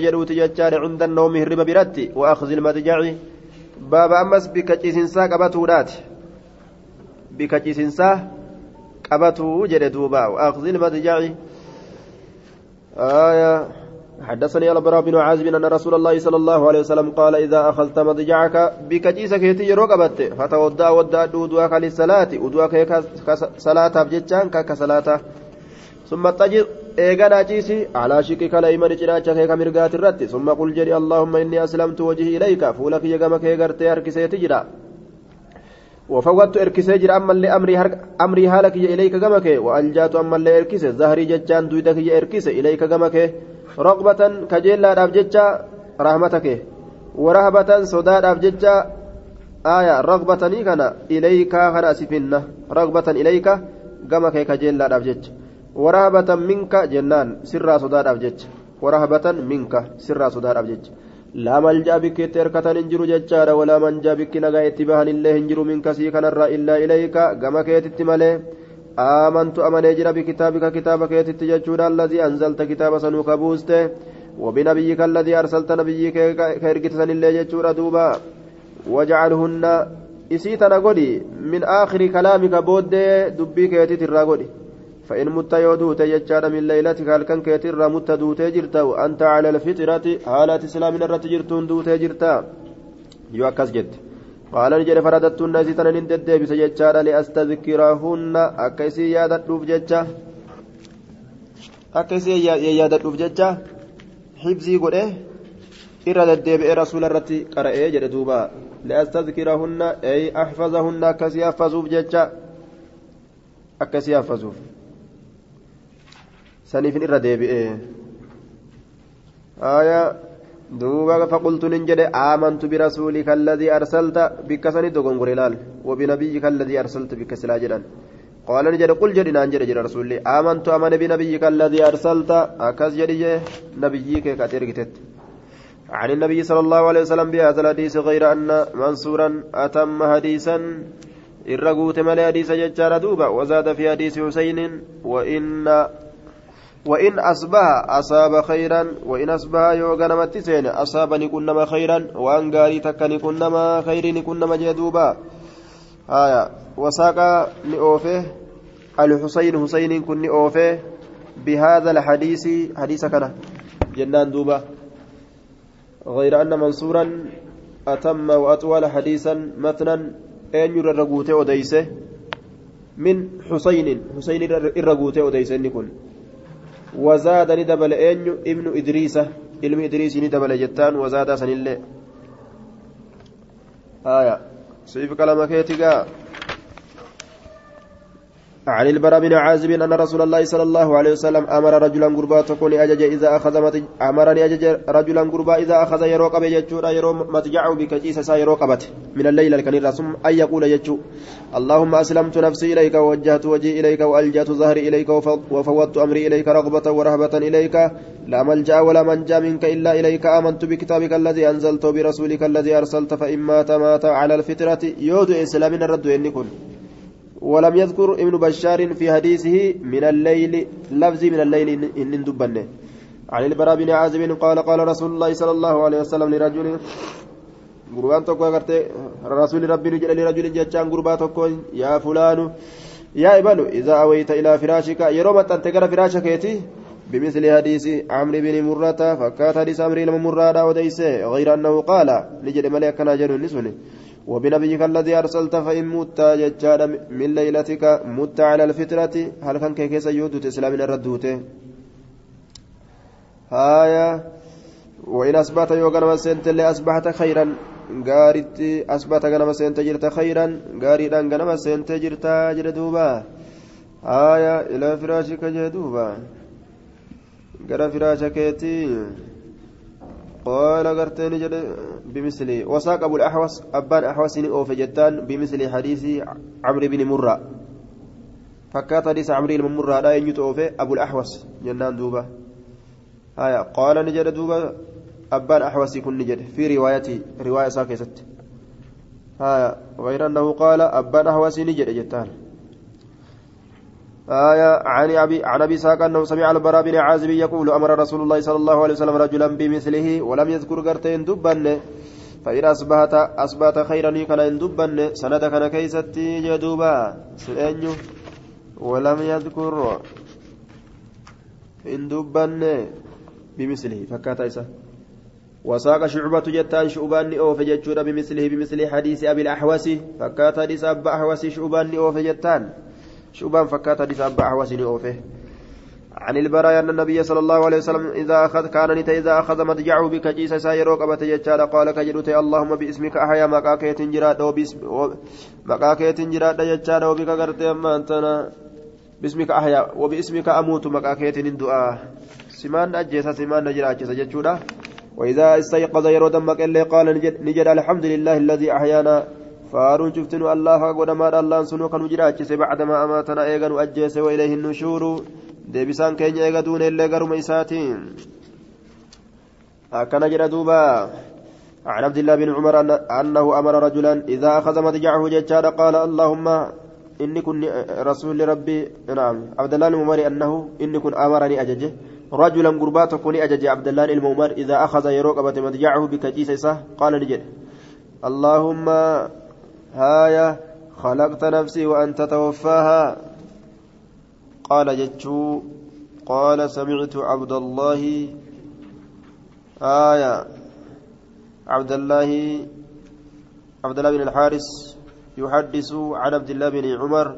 jechaadha cunda annoomi hirriba biratti waakhzi ilmadjaci baaba ammas bika ciisinsaa qabatuudhaati bika ciisinsaa qabatuu jedhe duuba waakhzi ilmadjaci آية حدثني البراء بن عازب أن رسول الله صلى الله عليه وسلم قال إذا أخذت مضجعك بكجيسك يتي رقبت فتودع ودع أدواك للصلاة أدواك كصلاة بجتان كصلاة ثم تجر إيغانا جيسي على شكك الأيمن جناجك كمرقات الرد. ثم قل جري اللهم إني أسلمت وجهي إليك. فولك يقمك يقرتي أركسي تجرى وفوت إركسي جرى أما اللي أمري, أمري هالك إليك قمك وألجأت أما اللي إركسي. ظهري جتان دويدك إركسي. إليك kajeellaadhaaf jecha rahmata kee warahbatan sodaadhaaf jecha aya raqbatanii kana ilaykaa kana asifinna raqbatan ilayka gama kee sodaadhaaf jecha warahbatan minka sirraa sodaadhaaf jecha laa maljaa bikki itti hirkatan hin jiru jechaadha walaa manjaa bikki nagaa itti bahan illee hin jiru minkasii kanarraa illaa ilayka gama keetitti malee آمنت أمني جرى بكتابك كتاب كيتت جتشود الذي أنزلت كتاب سنوك بوسته وبنبيك الذي أرسلت نبيك كيركت سن الله جتشود دوبا وجعلهن إسيتنا قولي من آخر كلامك بود دبي كيتت الراقولي فإن مت يودوت يجعل من ليلتك هل كان كيتر مت دوت جرتا وأنت على الفطرة حالات إسلام الرت جرتون دوت جرتا. يوكس جد. قال نجري فرددت الناس تنين ددبس ججارا لأستذكرهن. أكيسي يادتوف ججا أكيسي يادتوف ججا حفظي قد إيه irra deddeebi'ee rasuula irratti qara'ee jedhe duuba li'astazkirahunna ey axfazahunna akkasii haffazuuf jecha akkasii haffazuuf saniifin irra deebi'ee. Aayaa دوبا فقلت ننجد آمنت برسولك الذي أرسلت بك سند غنغر لال وبنبيك الذي أرسلت بك سلاجلا قال نجد قل جد نانجد جد رسولي آمنت أمن بنبيك الذي أرسلت أكز جد نبيك كتركتت عن النبي صلى الله عليه وسلم بهذا الحديث غير أن منصورا أتم حديثا الرقوت ملي حديث ججار دوبا وزاد في حديث حسين وإن وإن أصبح أصاب خيرا وإن أصبح يوغا نمت سين أصاب نكون خيرا وأن قاري تك نكون خير نكون جدوبا. آية. وساق نؤوفه الحسين حسين كن نؤوفه بهذا الحديث حديث كان جنان دوبا. غير أن منصورا أتم وأطول حديثا متنا أن يرى الرقوته وديسه من حسين حسين الرقوته وديسه نكون وزاد ندبل أنيو ابن إدريس علم إدريس ندبل جتان وزاد سنillee آية. سيف كلام كيتيغا عن البراء بن عازب أن رسول الله صلى الله عليه وسلم أمر رجلا قربا تكون أجج إذا أخذ مت... أمرني أجج رجلا قربا إذا أخذ يروق بيجورا يرو متجعه بكجيس سا يروقبت من الليل الكنير ثم أن يقول يجو اللهم أسلمت نفسي إليك ووجهت وجهي إليك وألجأت ظهري إليك وفوضت أمري إليك رغبة ورهبة إليك لا ملجأ ولا منجأ منك إلا إليك آمنت بكتابك الذي أنزلت برسولك الذي أرسلت فإن مات على الفطرة يود إسلامنا الرد إن كن. ولم يذكر ابن بشار في حديثه من الليل لفظ من الليل إن دبنه عن البراء بن عازب قال قال رسول الله صلى الله عليه وسلم لرجل gurbaan tokko agartee rasuulli rabbii nu jedhe lirajulin jechaan gurbaa tokko yaa fulaanu yaa ibalu idaa aweyta ilaa firaashika yeroo maxxante gara بمثل حديث عمرو بن مرة فكات حديث عمرو بن مرة وديس غير أنه قال نجد ملك كان جنون نسوني. وبنبيك الذي أرسلت فإن مت ججال من ليلتك مت على الفترة هل كان كيس يود تسلم من الردوته هايا وإن أصبحت يوغا مسنت اللي أصبحت خيرا غارت أصبحت غنم سنت جرت خيرا غاريدا غنم سنت جرت جردوبا هايا إلى فراشك جدوبا غرا فراشك يتي قال قرتين جد وساق أبو الأحوص أبان أحوص أوف جتان بمثل حديث عمرو بن مرة. فكات حديث عمرو بن مرة لا ينجت أبو الأحوص. جنان دوبا هايا قال نجد دوبا أبان أحوص يكون نجد. في روايتي. رواية ساكست هايا غير أنه قال أبان أحوص نجد جتان آية عن أبي عن أبي ساق أنه سمع البراء بن عازب يقول أمر رسول الله صلى الله عليه وسلم رجلا بمثله ولم يذكر قرتين دبن. فإن أصبحت أصبحت خيرا كان إن دبن سند كان كيستي جدوبا. سئنيو. ولم يذكر. إن دبن بمثله. فكاتا إسا وساق شعبة جتان شعبان أوف جتشورا بمثله بمثل حديث أبي الأحوس فكاتا حديث أبا أحوس شعبان أوف جتان. شعبان فكاتا حديث أبا أحوس أوفه عن البراء أن النبي صلى الله عليه وسلم إذا أخذ كان نت إذا أخذ مضجعه بكجيس سايرو قبت جتشارا قال كجلوت اللهم باسمك أحيا مقاكيت جراد مقاكيت جراد جتشارا وبك قرت أما أنتنا. باسمك أحيا وباسمك أموت مقاكيت الدعاء سمان أجيس سمان نجراجس جتشورا وإذا استيقظ يرو دمك إلا قال نجد الحمد لله الذي أحيانا. فارون شفتن الله قد ما الله سنو كانوا جراجس بعدما أماتنا إيغا أجيس وإليه النشور deebisaan keenya eega duune illee garuma isaatiin akkana jedha duuba عن عبد الله بن عمر أنه أمر رجلا إذا أخذ مضجعه ججارا قال اللهم إني كن رسول ربي. نعم. عبد الله الممر أنه إني كن أمرني أججه. رجلا قربات كوني أجج عبد الله الممر إذا أخذ يروق مضجعه بكجيسه قال نجد. اللهم هايا خلقت نفسي وأنت توفاها قال جتشو قال سمعت عبد الله آية عبد الله عبد الله بن الحارث يحدث عن عبد الله بن عمر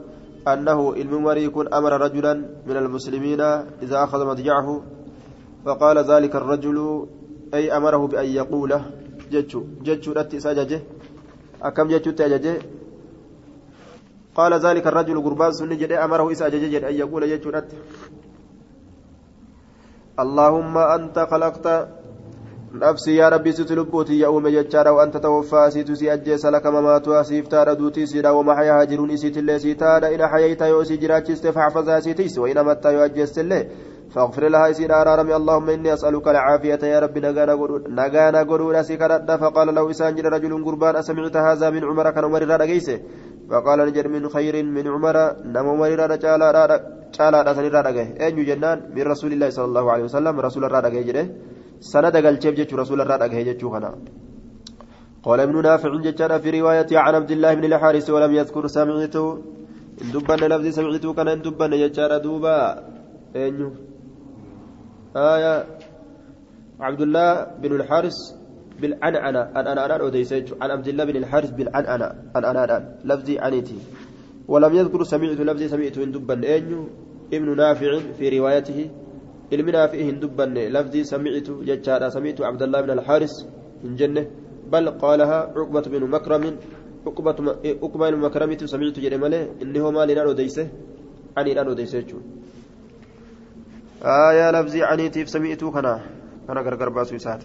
أنه الممر يكون أمر رجلا من المسلمين إذا أخذ مضجعه فقال ذلك الرجل أي أمره بأن يقول جتشو جتشو رتي سججه أكم جتشو تججه قال ذلك الرجل قربان سن جدي أمره إسا جدي أن يقول يجرت اللهم أنت خلقت نفسي يا ربي ستلبوتي يا أم جتشارا وأنت توفى سيتسي أجيس لك مماتها سيفتار دوتي سيرا ومحيا هاجرون إسيت الله سيتارا إن حييتا يوسي جراجست فاحفظها سيتيس وإن متى يؤجست الله فاغفر لها يسير أرارمي اللهم إني أسألك العافية يا ربي. نغانا قرون سيكرت فقال له إسان رجل قربان أسمعت هذا من عمر؟ كان عمر رادقيسه فقال نجد من خير من عمر. نمو مريرا caalaa dha sanirraa dhagahe eenyu jennaan min rasuulillahi sala allahu alehi wasalam rasuula irraa dhagahe jedhe sanada galcheef jechuu rasuula irraa dhagahe jechuu kana قال ابن نافع جتنا في رواية عن عبد الله بن الحارث ولم يذكر سمعته. دبنا لفظ سمعته كان دبنا جتنا دوبا. أينو آية عبد الله بن الحارث بالعنعنة. أنا أوديسيج عن عبد الله بن الحارث بالعنعنة. أنا لفظي عنيتي. ولم يذكر سمعت لفظي سمعت إن أنيو. ابن نافع في روايته. نافع إن دبن. لفظي سمعت ججارا سمعت عبد الله بن الحارث من جنة. بل قالها عقبة بن مكرم. عقبة عقبة بن مكرم. سمعت جرمله إنه ما لنا أوديسه. عني أنا أوديسيج آية لفظي عنيتي سمعت كنا. كنا غرغر باسو سات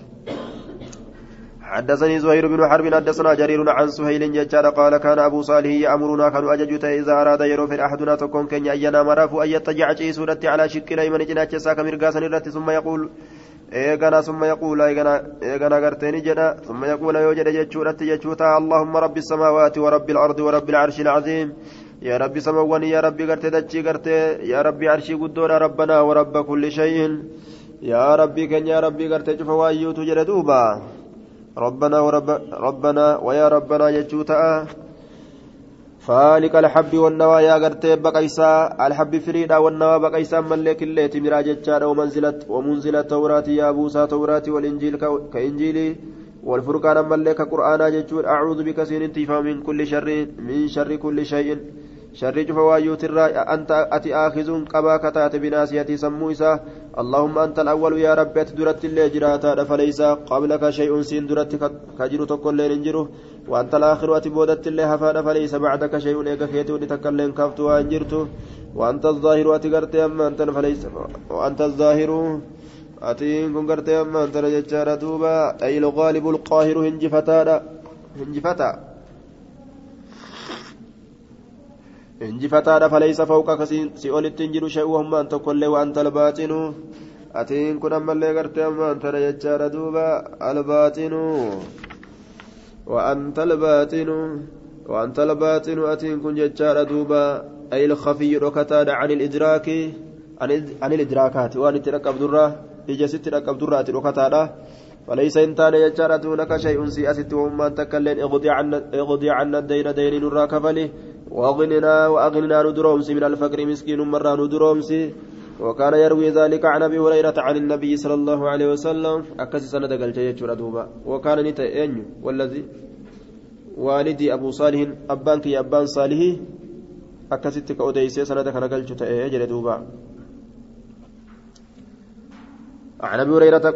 حدثني زهير بن حرب حدثنا جرير عن سهيل ججار قال كان أبو صالح يأمرنا كانوا اججت إذا أراد يرو في أحدنا تكون كن اينا مرافو أن يتجع سورتي على شك الايمن جناچ ساك مرغاسن الرت ثم يقول eegana summa yaquula eegana garteeni jedha summa yaquula yoo jedhe jechuudhatti jechuu ta'a allahumma rabbi samaawaati wa rabbi alardi wa rabbi samawwani yaa rabbi gartee dachii gartee yaa rabbi arshii guddoodha rabbanaa wa rabba kulli shay'in yaa rabbii keenya yaa rabbii gartee cufa waayyuutu jedhe duuba ربنا ورب ربنا ويا ربنا يجوتا. فالك الحب والنوى يا غرتي بقيسا. الحب فريدا والنوى بقيسا. ملك الليت مراجتشا ومنزلة ومنزلة توراة يا بوسى توراة والإنجيل كإنجيلي والفرقان ملك قرآن جتشور أعوذ بك سينتفا من كل شر من شر كل شيء. شر فوايوت الراء أنت أتي آخذ قبا كتات بناسيتي سمويسا اللهم أنت الأول يا رب درت اللي جراتا فليس قبلك شيء سين درت كجر تقول لين انجره وأنت الآخر أتي بودت اللي هفاد فليس بعدك شيء إيك كيتو لتكلم كفت وأنجرت وأنت الظاهر أتي قرت أما أنت فليس وأنت الظاهر أتي كن قرت أما أنت رجال دوبا. أي الغالب القاهر هنجفتا هنجفتا. Injifataadha faleysa fawqa si olitti hin jiru shay'u hammaan tokkollee waan talbaaxinu atiin kun ammallee gartee ammaan tana jechaadha duuba. Albaaxinu وأنت الباطن وأنت الباطن أتين كن جتشار دوبا أي الخفي ركتا عن الإدراك عن الإدراكات وأن تركب درة إجا تركب درة ركتا فليس إنتان يجار دونك شيء سيأست وما تكلن اغضي عنا الدين دين نرى كفله وأغننا وأغننا ندرومس من الفقر مسكين مرة ندرومس. وكان يروي ذلك عن أبي هريرة عن النبي صلى الله عليه وسلم. أكس سنة قلت دوبا وكان نتأين والذي والدي أبو صالح أبانك يا أبان صالح أكست كأوديسي سنة كان تأين دوبا عن أبي هريرة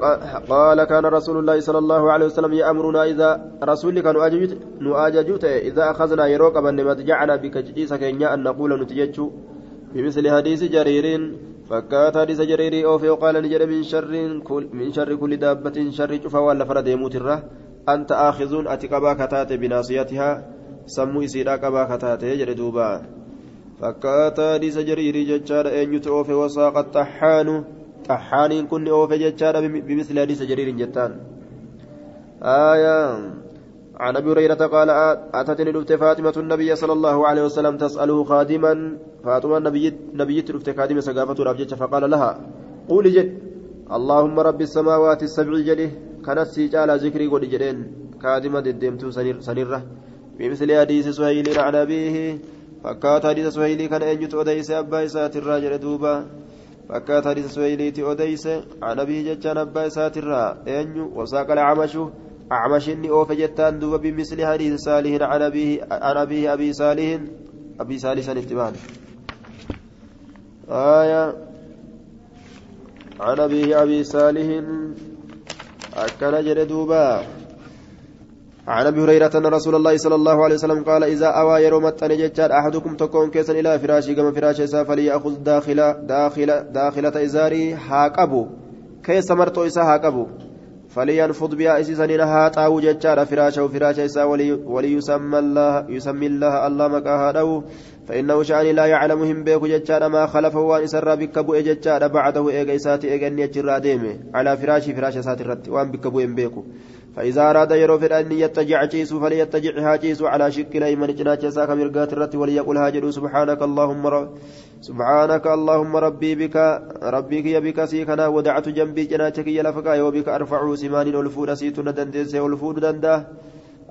قال كان رسول الله صلى الله عليه وسلم يأمرنا إذا رسول كانوا نؤاججوت إذا أخذنا يروق من مضجعنا بكجيس كينيا أن نقول نتججو. بمثل حديث جرير فكات حديث جرير أو في وقال نجر من شر كل من شر كل دابة شر شفا ولا فرد يموت الره أنت آخذون اتقبا كتات بناصيتها. سمو يسيرا قبا كتات يجري دوبا. فكات حديث جرير ججار أن يتوفي وساق الطحان. طحانين كن أوفي جتشارا بمثل حديث جرير جتان. آية. عن أبي هريرة قال أتتني رفت فاطمة النبي صلى الله عليه وسلم تسأله خادما فاطمة النبي نبي رفت خادمة سقافة رابجة فقال لها قولي جد اللهم رب السماوات السبع جده كانت سيجال ذكري قد جدين خادمة ددمتو سنيرة. بمثل حديث سهيل عن أبيه فكات حديث سهيل كان أنجت أديس أبا إسات الراجل دوبا. Fakkaata hadiisa suwayliiti odeyse an abii jechaan abbaa isaatirraa eenyu wasaaqa alcamashu acmashinni oofe jettaan duuba bimisli hadiisi saalihin an abiihi abii saalihin abii saalih san itti baan آية عن أبيه أبي صالح أكن جردوبا عن أبي هريرة أن رسول الله صلى الله عليه وسلم قال إذا أوى يرومت ان ججار أحدكم تكون كيسا إلى فراشي كما فراش اسا فليأخذ داخل داخل داخلة إزاري هاقبو كيس مرتو اسا هاقبو فلينفض بها اسسنين هاتاو ججار فراشه فراش اسا وليسمى الله يسمي الله الله مكاها فإنه شأني لا يعلمهم بيك ججار ما خلفه وأن إسر بك بؤ ججار بعده إيغا إساتي إيغا يجر على فراشي فراش ساتي وأن بك بؤ بيكو. فإذا أراد يروف أن يتجع جيس فليتجع هاجيس على شك الأيمن جناج ساك مرقات الرت وليقول هاجر سبحانك اللهم رب سبحانك اللهم ربي بك ربك يا بك سيكنا ودعت جنبي جناجك يا لفقا وبك أرفع سمان والفود سيت ندندس والفود دنده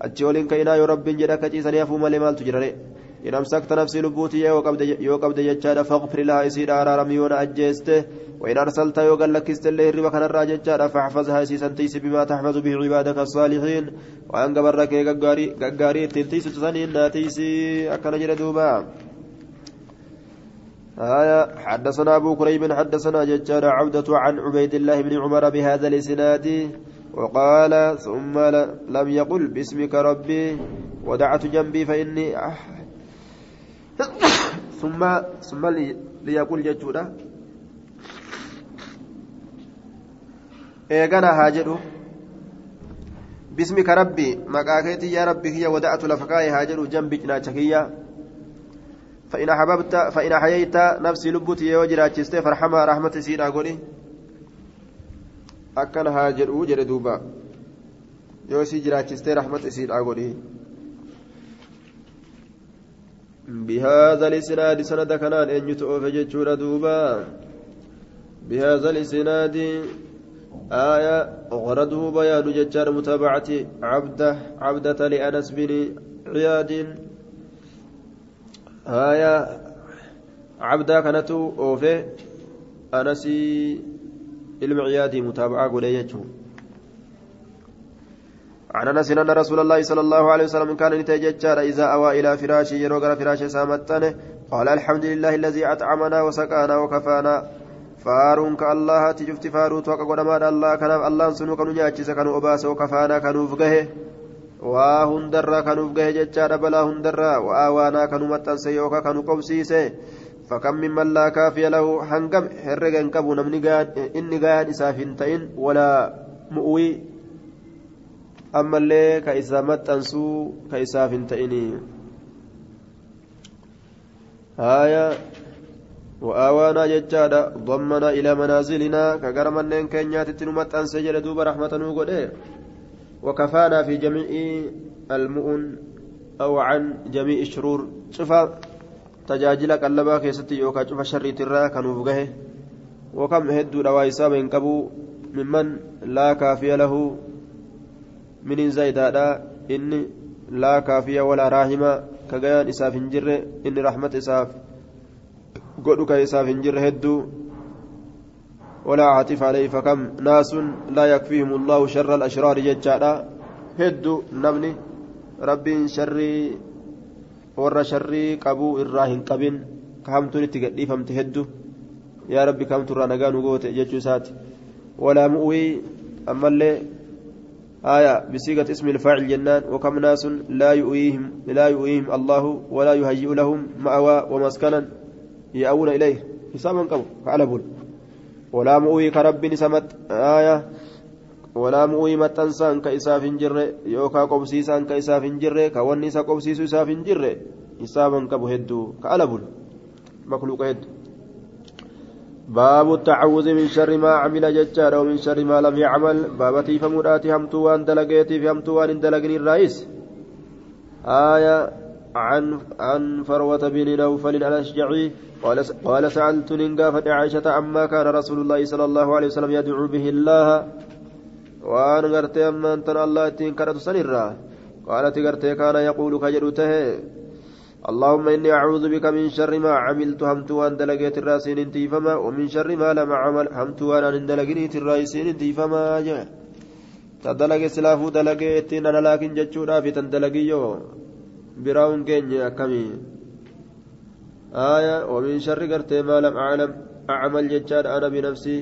أجولين كينا يا رب جناك جيسا يفهم لما تجري إن أمسكت نفسي لبوتي يو قبد جتشارا فاغفر لها إسير أرارم يون أجيسته وإن أرسلت يو قال لك استلي الربا كان الراجتشارا فاحفظها إسيسا تيس بما تحفظ به عبادك الصالحين وأن قبرك ققاري تلتيس تسنين ناتيسي أكن جردوبا آية حدثنا أبو كريب حدثنا ججار عودة عن عبيد الله بن عمر بهذا الإسناد وقال ثم لم يقل باسمك ربي ودعت جنبي فإني ثم ثم ليقول ججودا eegana haa jedhu bismika rabbi maqaa keetii yaa rabbi kiyya wada'atu lafa kaa'e haa jedhu jambi cinaacha kiyya فإن أحببت فإن أحييت نفسي لبوتي يوجر أجستي فرحمها رحمة سيدا قولي أكن هاجر وجر دوبا يوسي جراجستي رحمة سيدا قولي بهذا الإسناد سند كنان أن يتؤف جتشور دوبا. بهذا الإسناد آية غرده بيان جتشار متابعة عبده عبدة لأنس بن عياد. آية عبدة كانت أوفي أنسي المعياد متابعة قولي عن أنس إن رسول الله صلى الله عليه وسلم كان نتججار إذا أوى إلى فراشه يروغر فراشه سامتنه. قال الحمد لله الذي أطعمنا وسقانا وكفانا. فارون كالله تجفت فاروت وقدما الله. كان الله سنو كانوا نياچيس كانوا اوباس وكفانا كانوا فغه waa hundarraa kanuuf gahe jechaadha balaa hundarraa wa'aawaanaa kanu maxxanse yookaan kanu qobsiise fakkan mimman laa kaafiya lahu hangam herrega hin qabu namni inni ammallee ka isa maxxansuu ka isaaf hin ta'inii haya وآوانا ججادا ضمنا إلى منازلنا كغر منين كينيات تنمت أنسى جل دوب رحمة نوغد وكفانا في جميع المؤن أو عن جميع الشرور شفا qallabaa keessatti yookaan cufa sharriitirraa kanuuf gahe wakam hedduudha waa isaaba hin qabu mimman laa kaafiya lahu miniin zaayidaadha. Inni laa kaafiya walaa raahima. Ka gayaan isaaf hin jirre. Inni rahmata isaaf godhu ka isaaf hin jirre hedduu. ولا عاطف عليه فكم ناس لا يكفيهم الله شر الأشرار ججالا هدو نمني ربي شري ور شري قبو إراهن قبن كهمتون تقدي فمت هدو يا ربي كم ترى نقان وقوت ججو سات ولا مؤوي أما اللي آية بصيغة اسم الفاعل جنان وكم ناس لا يؤيهم لا يؤيهم الله ولا يهيئ لهم مأوى ومسكنا يأوون إليه. حسابا قبو على بول. ولا مؤوي كرب سمت آية. ولا مؤوي متنسان كإساف جره يوكا قبسيسان كإساف جره كوني إسا قبسيس إساف جره حسابا كبو هدو. كألبل مخلوق هدو. باب التعوذ من شر ما عمل ججار ومن شر ما لم يعمل. بابتي فمراتي همتو وان دلقيتي في همتو وان دلقني الرئيس. آية عن عن فروة بن نوفل الأشجعي. قال قال سألت ننقافة عائشة عما كان رسول الله صلى الله عليه وسلم يدعو به الله. وأن قرتي أما أنت الله تنكرت سنرا قالت قرتي كان يقول كجرته اللهم إني أعوذ بك من شر ما عملت همت وأن دلقيت الراسين انتيفما ومن شر ما لم أعمل همت وأن دلقيت الراسين انتيفما تدلق سلافو دلقيت أنا لكن جتشورا في تندلقيو. براون كينيا أكمي آية ومن شر قرتي ما لم أعلم أعمل جتشان أنا بنفسي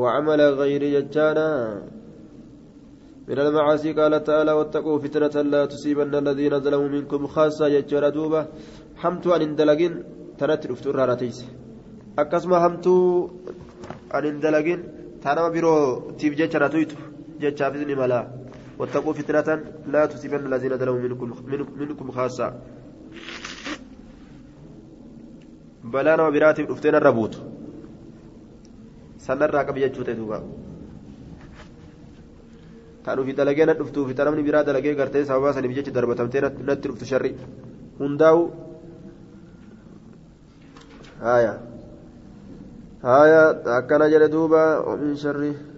وعمل غيري جتشانا. من المعاصي قال تعالى واتقوا فتنة لا تصيبن الذين ظلموا منكم خاصة جتشان دوبة حمت أن اندلقين تنت رفتور راتيس أكسما حمتو أن اندلقين تنما برو تيف جتشان تويتو جتشا بإذن ملا واتقوا فتنة لا تصيبن الذين ظلموا منكم منكم خاصة. balaa nama biraatiif dhuftee narra buutu sanarraa qabi jechuu ta'e duuba kan ufi dalagee na dhuftuu fi namni biraa dalagee gartee sababaa saniif jecha darbatamtee natti dhuftu sharri. Hundaa'u haya haya akkana jedhe duuba omin sharri.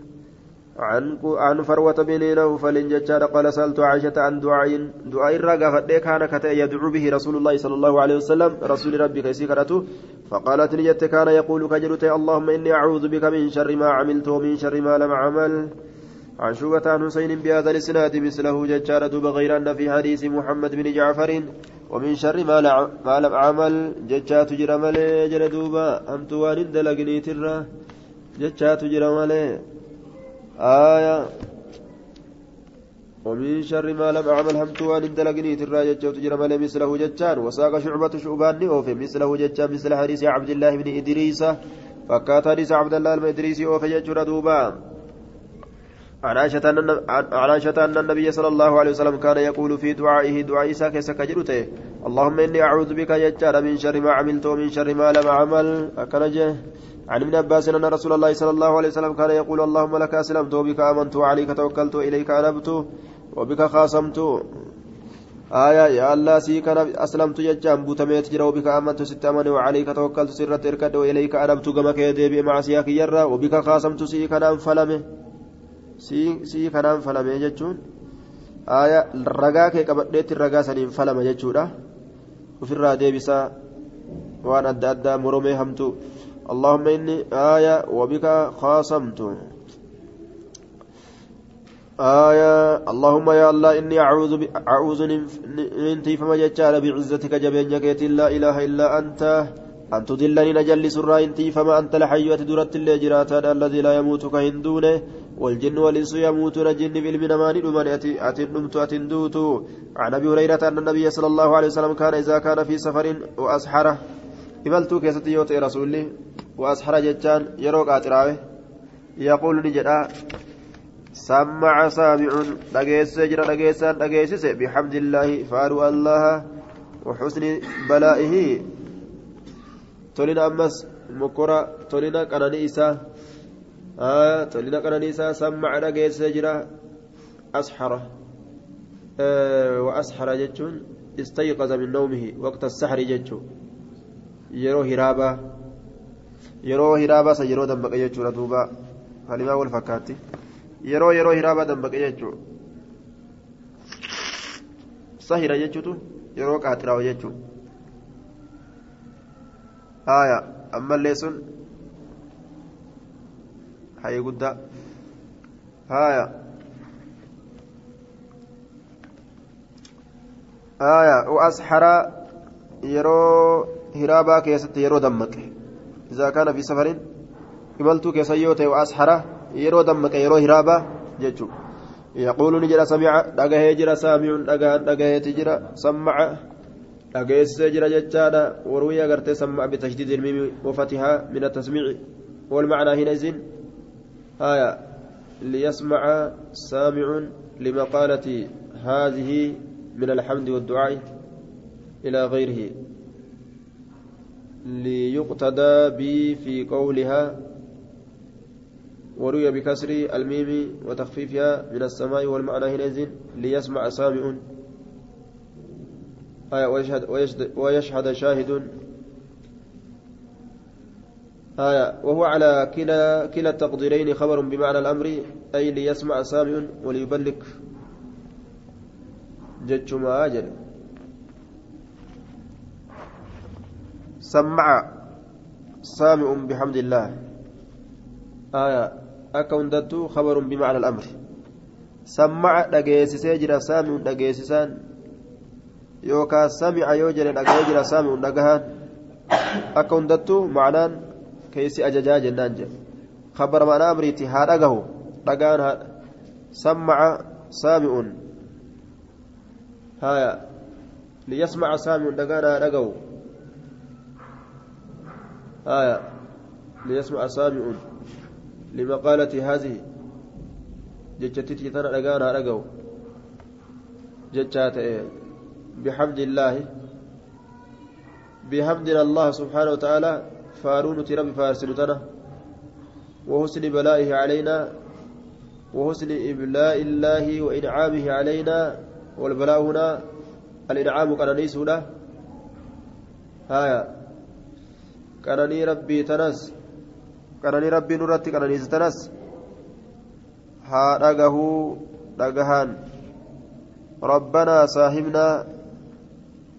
عن عن فروة بن نوفل ججار قال سألت عائشة عن دعاء دعاء الرقافة كان كتا يدعو به رسول الله صلى الله عليه وسلم رسول ربي كيسي كرته فقالت نجت كان يقول كجلت اللهم إني أعوذ بك من شر ما عملت ومن شر ما لم أعمل عن شوبة عن حسين بهذا الإسناد مثله ججار دوب غير أن في حديث محمد بن جعفر ومن شر ما ما لم أعمل ججات جرمل جلدوبا أمت وان دلقني ترى ججات جرمل آية. ومن شر ما لم أعمل همت وان دلقني ترى ججات جرمل مثله ججان وساق شعبة شعبان أوفي مثله ججان مثل حديث عبد الله بن إدريس فكات حديث عبد الله بن إدريس أوفي ججر دوبا. عن عائشة أن النبي صلى الله عليه وسلم كان يقول في دعائه دعاء إساك سكجرته اللهم إني أعوذ بك يجار من شر ما عملت ومن شر ما لم أعمل. أكنجه عن ابن عباس أن رسول الله صلى الله عليه وسلم كان يقول اللهم لك أسلمت وبك آمنت وعليك توكلت وإليك أنبت وبك خاصمت. آية يا الله سيك أسلمت ججام بوتميت جرى وبك آمنت ست أمن وعليك توكلت سرت إركد وإليك أنبت. كما كيدي بمعصيك يرى وبك خاصمت سيك أنام فلمه sii kanaan falame jechuun ragaa kee qabadheetti ragaa saniin falama jechuudha. Ofirraa deebisaa waan adda addaa moromee hamtu. اللهم إني آية وبك خاصمت آية اللهم يا الله إني أعوذ. أعوذ ننتي فما جتال بعزتك جبينك لا إله إلا أنت أن تضلني نجل سرا إنتي فما أنت الحي درت اللي جراتا الذي لا يموت كهندونه والجن والإنس يموتون الجن في المنمان أمان أتنمت أتندوت عن أبي هريرة أن النبي صلى الله عليه وسلم كان إذا كان في سفر وأسحره إملتو كيستي يوتي رسولي. وأسحر جتان يروق أتراوه يقول نجدا سمع سامع دقيس جرى دقيسان دقيسس بحمد الله فارو الله وحسن بلائه. تولين أمس مكرة تولين قناني إساه آه تولين قنانيسا سمع رقيس جرا أسحر آه وأسحر جتون استيقظ من نومه وقت السحر hiraabaa yeroo hiraabaa san yeroo dammaqe jechuudha duuba kalimaa wal fakkaatti yeroo yeroo hiraabaa dammaqe jechuudha sahira jechuutu yeroo qaaxiraa'u jechuudha haaya ammallee sun hayee guddaa haaya. آية. وأسحر يرو هرابا كيست يرو دمك. إذا كان في سفر إملت كيسيوت وأسحر يرو دمك يرو هرابا ججو يقول نجرا سمع دغه جرا سامع دغه دغه تجرا سمع. دغه سجرا ججادا وروي غرت سمع بتشديد الميم وفتحها من التسميع والمعنى حينئذ آية ليسمع سامع لمقالة هذه من الحمد والدعاء إلى غيره. ليقتدى بي في قولها وروي بكسر الميم وتخفيفها من السماء والمعنى حينئذ ليسمع سامع. آية ويشهد, ويشهد, ويشهد شاهد آية وهو على كلا كلا التقديرين خبر بمعنى الأمر أي ليسمع سامع وليبلغ. jechumaa jedhe سمع سامع بحمد الله. آية أكوندت خبر بمعنى الأمر. سمع دقيسسي جرا سامع دقيسسان يوكا سمع يوجر دقيا جرا سامع دقهان أكوندت معنان كيسي أججا جنان جل خبر معنى أمريتي ها دقه دقان سمع سامع هايا ليسمع سامع دقانا دقو هايا ليسمع سامع لمقالة هذه جتتي تنا دقانا دقو جتات بحمد الله بحمدنا الله سبحانه وتعالى فارون تربي فارسلتنا وحسن بلائه علينا. وحسن إبلاء الله وإنعامه علينا. والبلاء هنا الإنعام كان سودا هايا كانني ربي تنس. كانني ربي نورتي كانني تنس. ها دغه دغهان ربنا صاحبنا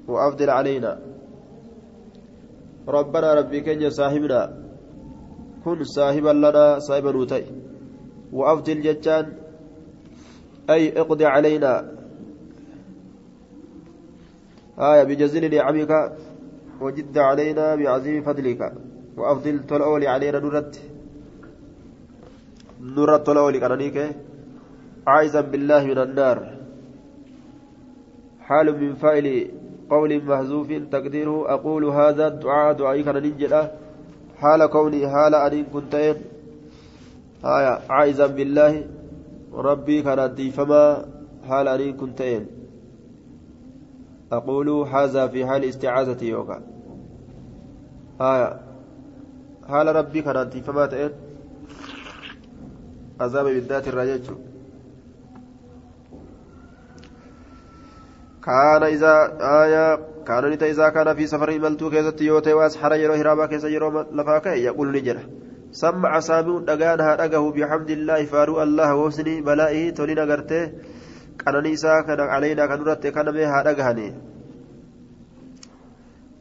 وأفضل علينا. ربنا ربي كن صاحبنا. كن صاحبا لنا صاحبا نوتي وأفضل جتان. أي اقضي علينا. آية بجزيل نعمك. وجد علينا بعظيم فضلك. وأفضل تلأولي علينا نرت نرت تلأولي كرنيك عايزا بالله من النار. حال من فاعل قول محذوف تقديره أقول هذا الدعاء دعائي كان ننجل حال كوني حال أن كنت آية عايزا بالله. ربي كان فما حال أن كنت أقول هذا في حال استعاذة يوكا. آية حال ربي كانت فما تئن. عذاب بالذات الرجج كان إذا آية كان نتا إذا كان في سفر ملتو كيست يوتي وأسحر يرو هرابا كيس يرو لفاكا يقول نجرة سمع سامع دقانها دقه بحمد الله فارو الله وحسن بلائه تولين kana caleynaa kan duratti kanamee haa dhagahanii.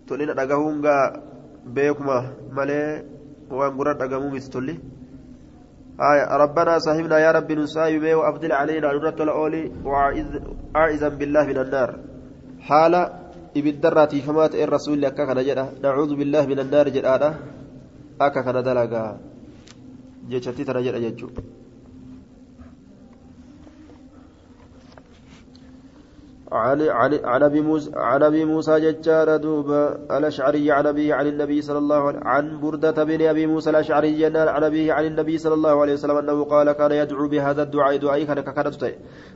Tolina dhagahuun gaa beekuma malee waan gurra dhagamuu miti tolli. آية ربنا صاحبنا يا رب نسايمه وأفضل علينا. نرد الأولي وأعزا بالله من النار. حال إبدراتي فمات الرسول لك كان نعوذ بالله من النار جدا أكا كان دلقا. جيشتي ترى جدا عن عن أبي موسى أبي موسى ججار دوب الأشعري عن ابي عن النبي صلى الله عليه وسلم عن بردة بن أبي موسى الأشعري عن ابي عن النبي صلى الله عليه وسلم أنه قال كان يدعو بهذا الدعاء دعاء كان ككرت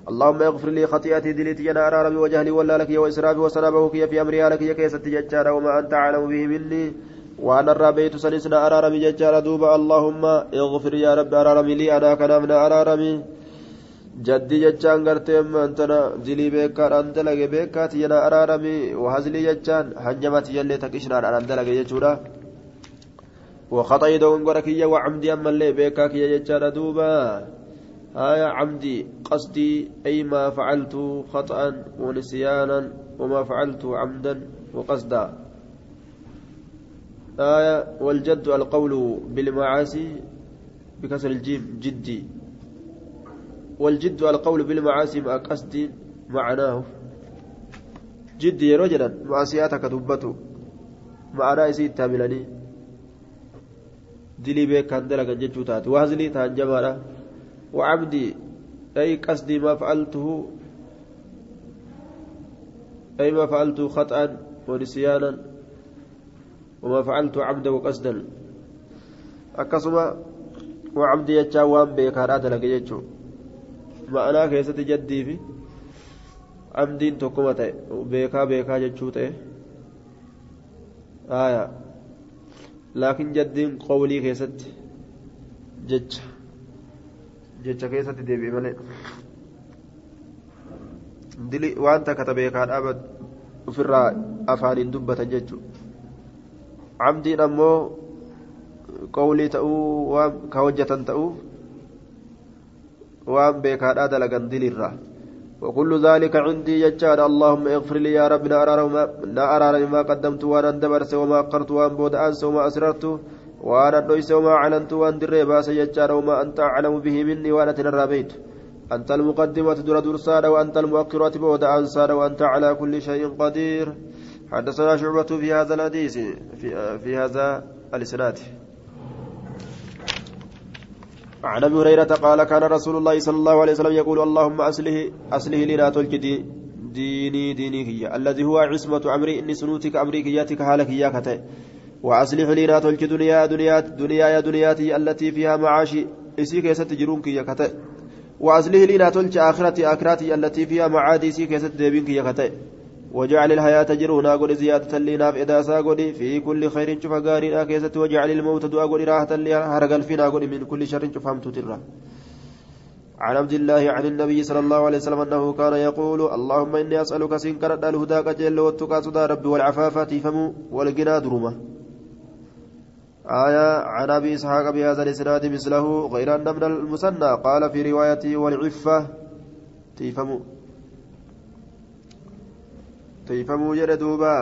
اللهم اغفر لي خطيئتي دليتي أنا ربي وجهلي ولا لك وإسرافي وسنابه كي في أمري لك يا ججار وما أنت أعلم به مني. وأنا الربيت سلسنا ارى ربي ججار دوب اللهم اغفر يا رب ارى ربي لي أنا كان من ارى ربي. Jaddii jechaan gartee maantana dilii beekaadhaan dalage beekaati yana araarami wahazlii jechaan hanjamati jallee taqishnaadhaan dalage jechuudha وخطأي دون غركية وعمدي أما اللي بيكاك يا جتشار دوبا هايا عمدي قصدي أي ما فعلت خطأ ونسيانا وما فعلت عمدا وقصدا آية والجد القول بالمعاصي بكسر الجيم جدي والجد القول بالمعاصي مع قصد معناه. جدي رجلا معصياتك دبته. معناه يسيد تاملني دلي كان دلقا جتشو تات وهزلي تان جمالا. وعبدي أي قصدي ما فعلته. أي ما فعلت خطأ ونسيانا. وما فعلت عبدا وقصدا أكسما وعبدي يجا وان بيكارات لك يجو ma'anaa keessatti jaddii fi amdiin tokkuma ta'e beekaa beekaa jechuu ta'e aayaa laakiin jaddiin qowlii keessatti jecha jecha keessatti deebi'e malee dili waan takka ta beekaa dhaaba ofirraa afaaniin dubbatan jechuudha amdiin ammoo qowlii ta'uu waan ka hojjetan ta'uu وان بيكادا دلغن دليرا وكل ذلك عندي يجاد اللهم اغفر لي يا رب لا أرى ما قدمت وأنا دبرت وما أقرت وان بود أنس وما أسررت وأنا دويس وما أعلنت وان دري باس وما أنت أعلم به مني وأنا تنرابيت أنت المقدمة در درساد وأنت المؤخرة بود أنساد وأنت على كل شيء قدير حدثنا شعبة في هذا الحديث في, في هذا الإسناد عن أبي هريرة قال كان رسول الله صلى الله عليه وسلم يقول اللهم اصله اصله لنا تلك ديني ديني هي الذي هو عصمة أمري إني سنوتك امريكياتك حالك يا كتئ وأصلح لنا تلك دنيا دنيا دنيا يا دنياتي التي فيها معاشي إسيك يستجرونك يا كتئ وأصلح لنا تلك آخرتي آخرتي التي فيها معادي إسيك يستدبينك يا كتئ وجعل الحياة جرونا قد زيادة لنا في إداسا قد في كل خير شوف قارنا كيست وجعل الموت دعا قد راحة هرقل فينا قد من كل شر هم تترى. عن عبد الله عن النبي صلى الله عليه وسلم أنه كان يقول اللهم إني أسألك سنكر الهدى قجل والتقى صدى ربي والعفاف تفهم والقنا درمة آية عن أبي إسحاق بهذا الإسناد مثله غير أن من المثنى قال في روايته والعفة تفهم تيفموا جرى دوبا.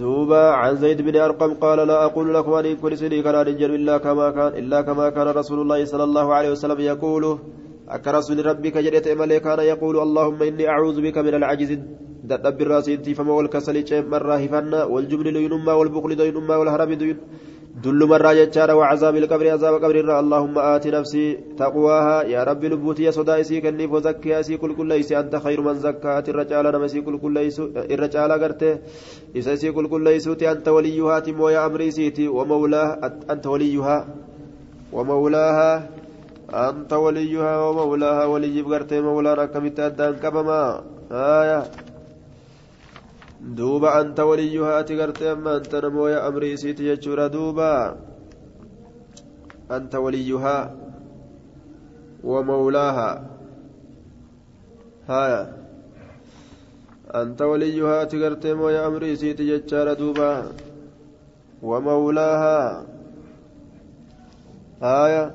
دوبا عن زيد بن أرقم قال لا أقول لكم أن كل سني كان رجل إلا كما كان إلا كما كان رسول الله صلى الله عليه وسلم يقول. أكرسل ربك جريت إمالي كان يقول اللهم إني أعوذ بك من العجز. دب الراس فما والكسل مرة هفنا والجبن لينما والبخل دينما والهرم دين دل مرة جتشارة وعذاب القبر عذاب قبر اللهم آت نفسي تقواها. يا رب لبوتي صدائسي كنيف وزكيها سي كل كل ليس أنت خير من زكاة الرجال نمسي كل كل ليس الرجال قرته إسا كل كل ليسوتي أنت وليها تمو يا أمري سيتي. ومولاه أنت وليها. ومولاها أنت وليها ومولاها ولي قرته مولانا كمت أدان كبما آية. Duuba anta waliyyuhaa ati gartee amma anta namooya amrii isiiti jechuudha duuba. Anta waliyyuhaa ومولاها هايا أنت وليها تقرتم ويا أمري سيتي جتشار دوبا ومولاها هايا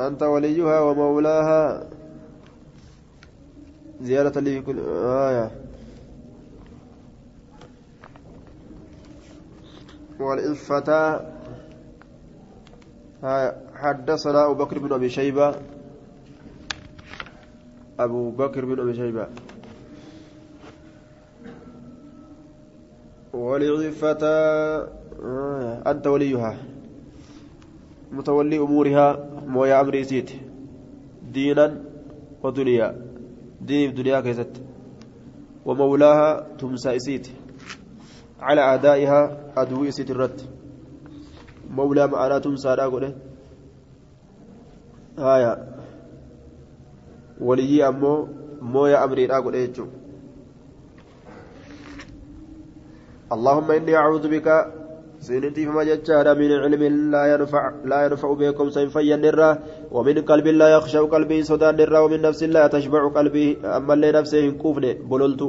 أنت وليها ومولاها زيارة لي كل هايا والإفة حدثنا أبو بكر بن أبي شيبة. أبو بكر بن أبي شيبة. والعفة أنت وليها. متولي أمورها مويا أمري سيت دينا ودنيا. دين دنيا كيست. ومولاها تمسى إسيت على أعدائها أدوي الرد مولى معنا تمسى راقله هايا ولي أمو مويا أمري راقله يجو. اللهم إني أعوذ بك سينتي فما جتشارا من علم لا ينفع لا ينفع بكم سينفيا نرى ومن قلب لا يخشى قلبي سودان نرى ومن نفس لا تشبع قلبي أما اللي نفسه كوفن بللت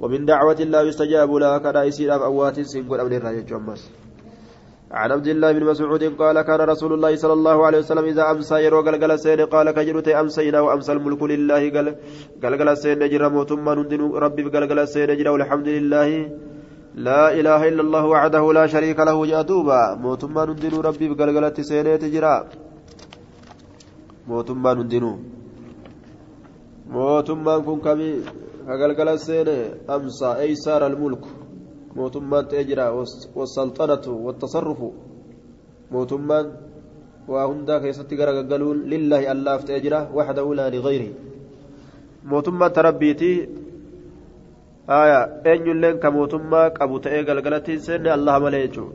ومن دعوة لا يستجاب لها كذا يسير أوات سنقول أمن الرأي جمس. عن عبد الله بن مسعود قال كان رسول الله صلى الله عليه وسلم إذا أمسى يرو قلقل سين قال كجرت أمسينا وأمسى الملك لله قلقل سين نجر موتما ندن ربي قلقل سين نجر والحمد لله. لا إله إلا الله وحده لا شريك له جادوبا موتما ندن ربي قلقل سين تجرا موتما ندن موتما كن كمي قلقل سين أمسى أي سار الملك wattasarrufu mootummaan waa hundaa keessatti gara gaggaluun lillaahi allaaf ta'ee jira waxdahu laa ligayri mootummaan tarabbiitii aya eenyulleen ka mootummaa qabu ta'ee galgalatti hin seenne allaha malee jechuu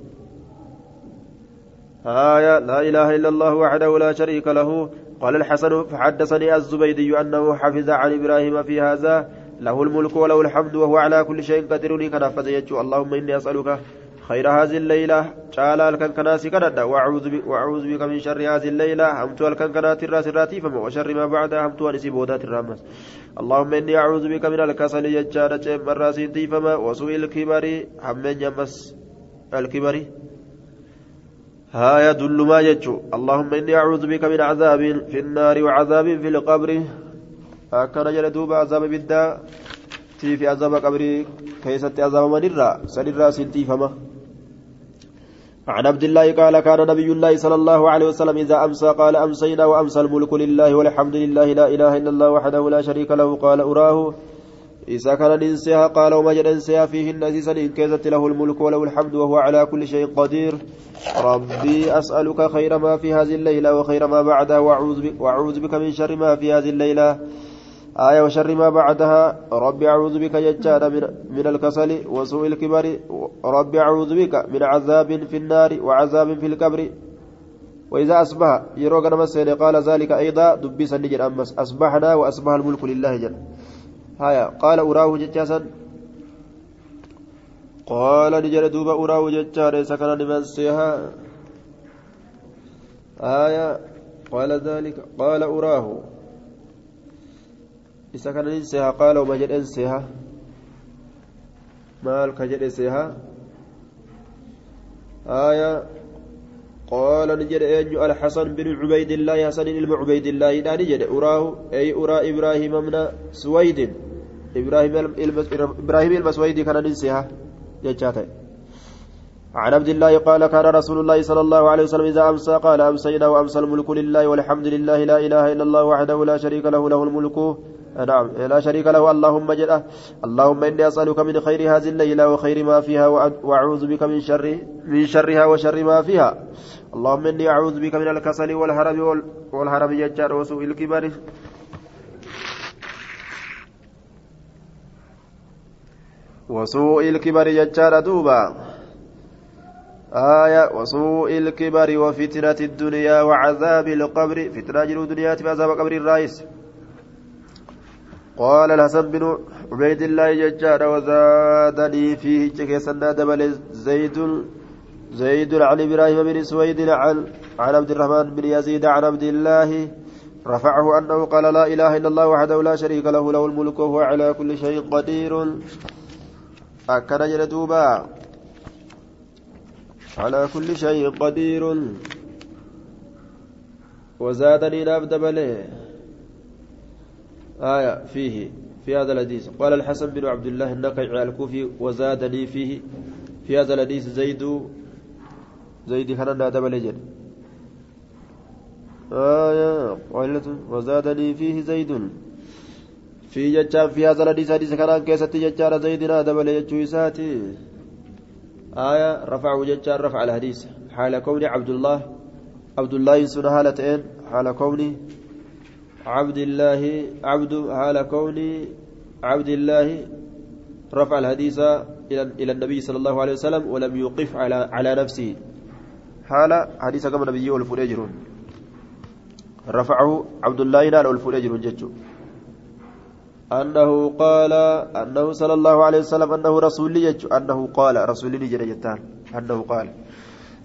لا إله إلا الله وحده لا شريك له قال الحسن فحدثني الزبيدي أنه حفظ عن إبراهيم في هذا له الملك وله الحمد وهو على كل شيء قدير. كان فزيجو اللهم إني أسألك خير هذه الليلة. تعالى الكن كناسي كندا. وأعوذ بك وأعوذ بك من شر هذه الليلة. همت الكن كنات الراس الراتي فما وشر ما بعدها. همت ونسي بودات الرامس اللهم إني أعوذ بك من الكسل يجارة الراس فما وسوء الكبر. همين يمس الكبر. ها يدل ما يجو. اللهم إني أعوذ بك من عذاب في النار وعذاب في القبر. Akkana jedhe duuba azaaba ibiddaa tiifi azaaba qabrii keessatti azaabamanirraa sanirraa siin tiifama عن عبد الله قال كان نبي الله صلى الله عليه وسلم إذا أمسى قال أمسينا وأمسى الملك لله والحمد لله لا إله إلا الله وحده لا شريك له قال أراه. إذا كان ننسيها قال وما جد ننسيها فيه النزيز إن كيزت له الملك وله الحمد وهو على كل شيء قدير. ربي أسألك خير ما في هذه الليلة وخير ما بعدها وأعوذ بك من شر ما في هذه الليلة. آية وشر ما بعدها رب أعوذ بك ججار من, من الكسل وسوء الكبر رب أعوذ بك من عذاب في النار وعذاب في القبر. وإذا أصبح يروق نمسين قال ذلك أيضا دبس النجر أمس أصبحنا وأصبح الملك لله جل. هايا قال أراه ججاسا قال نجر دوب أراه ججار سكن نمسيها آية قال ذلك قال أراه isa kana nin seha qaala uma jedhen seha. Maal ka jedhe seha? Aya قال نجد أن الحسن بن عبيد الله حسن بن عبيد الله لا نجد أراه أي أرى إبراهيم من سويد إبراهيم إبراهيم المسويدي كان ننسيها جاته عن عبد الله قال كان رسول الله صلى الله عليه وسلم إذا أمسى قال أمسينا وأمسى الملك لله والحمد لله لا إله إلا الله وحده لا شريك له له الملك نعم لا شريك له. اللهم جل اللهم إني أسألك من خير هذه الليلة وخير ما فيها وأعوذ بك من شر من شرها وشر ما فيها. اللهم إني أعوذ بك من الكسل والهرب والهرب يجار وسوء الكبر. وسوء الكبر يجار دوبا. آية وسوء الكبر وفتنة الدنيا وعذاب القبر. فتنة الدنيا عذاب قبر الرئيس. قال الحسن بن عبيد الله ججار وزادني فيه كيسنا دبل زيد زيد عن إبراهيم بن سويد عن عن عبد الرحمن بن يزيد عن عبد الله رفعه أنه قال لا إله إلا الله وحده لا شريك له له الملك وهو على كل شيء قدير. أكن جلدوبا على كل شيء قدير. وزادني نابد بله آية فيه في هذا الحديث. قال الحسن بن عبد الله النقع الكوفي وزادني فيه. في هذا الحديث زيد زيد كان دبل جد آية قائلة وزادني فيه زيد. في جتان في هذا الحديث حديث كان كيست جتان زيدنا دبل جتشويساتي آية رفعه جتان رفع الحديث. حال كون عبد الله عبد الله سنة حالتين حال كوني عبد الله عبد على كون عبد الله رفع الحديث إلى النبي صلى الله عليه وسلم ولم يوقف على على نفسه. حال حديث كما النبي والفريجر رفعه عبد الله نال والفريجر جتشو. أنه قال أنه صلى الله عليه وسلم أنه رسول أنه قال رسول جريتان أنه قال.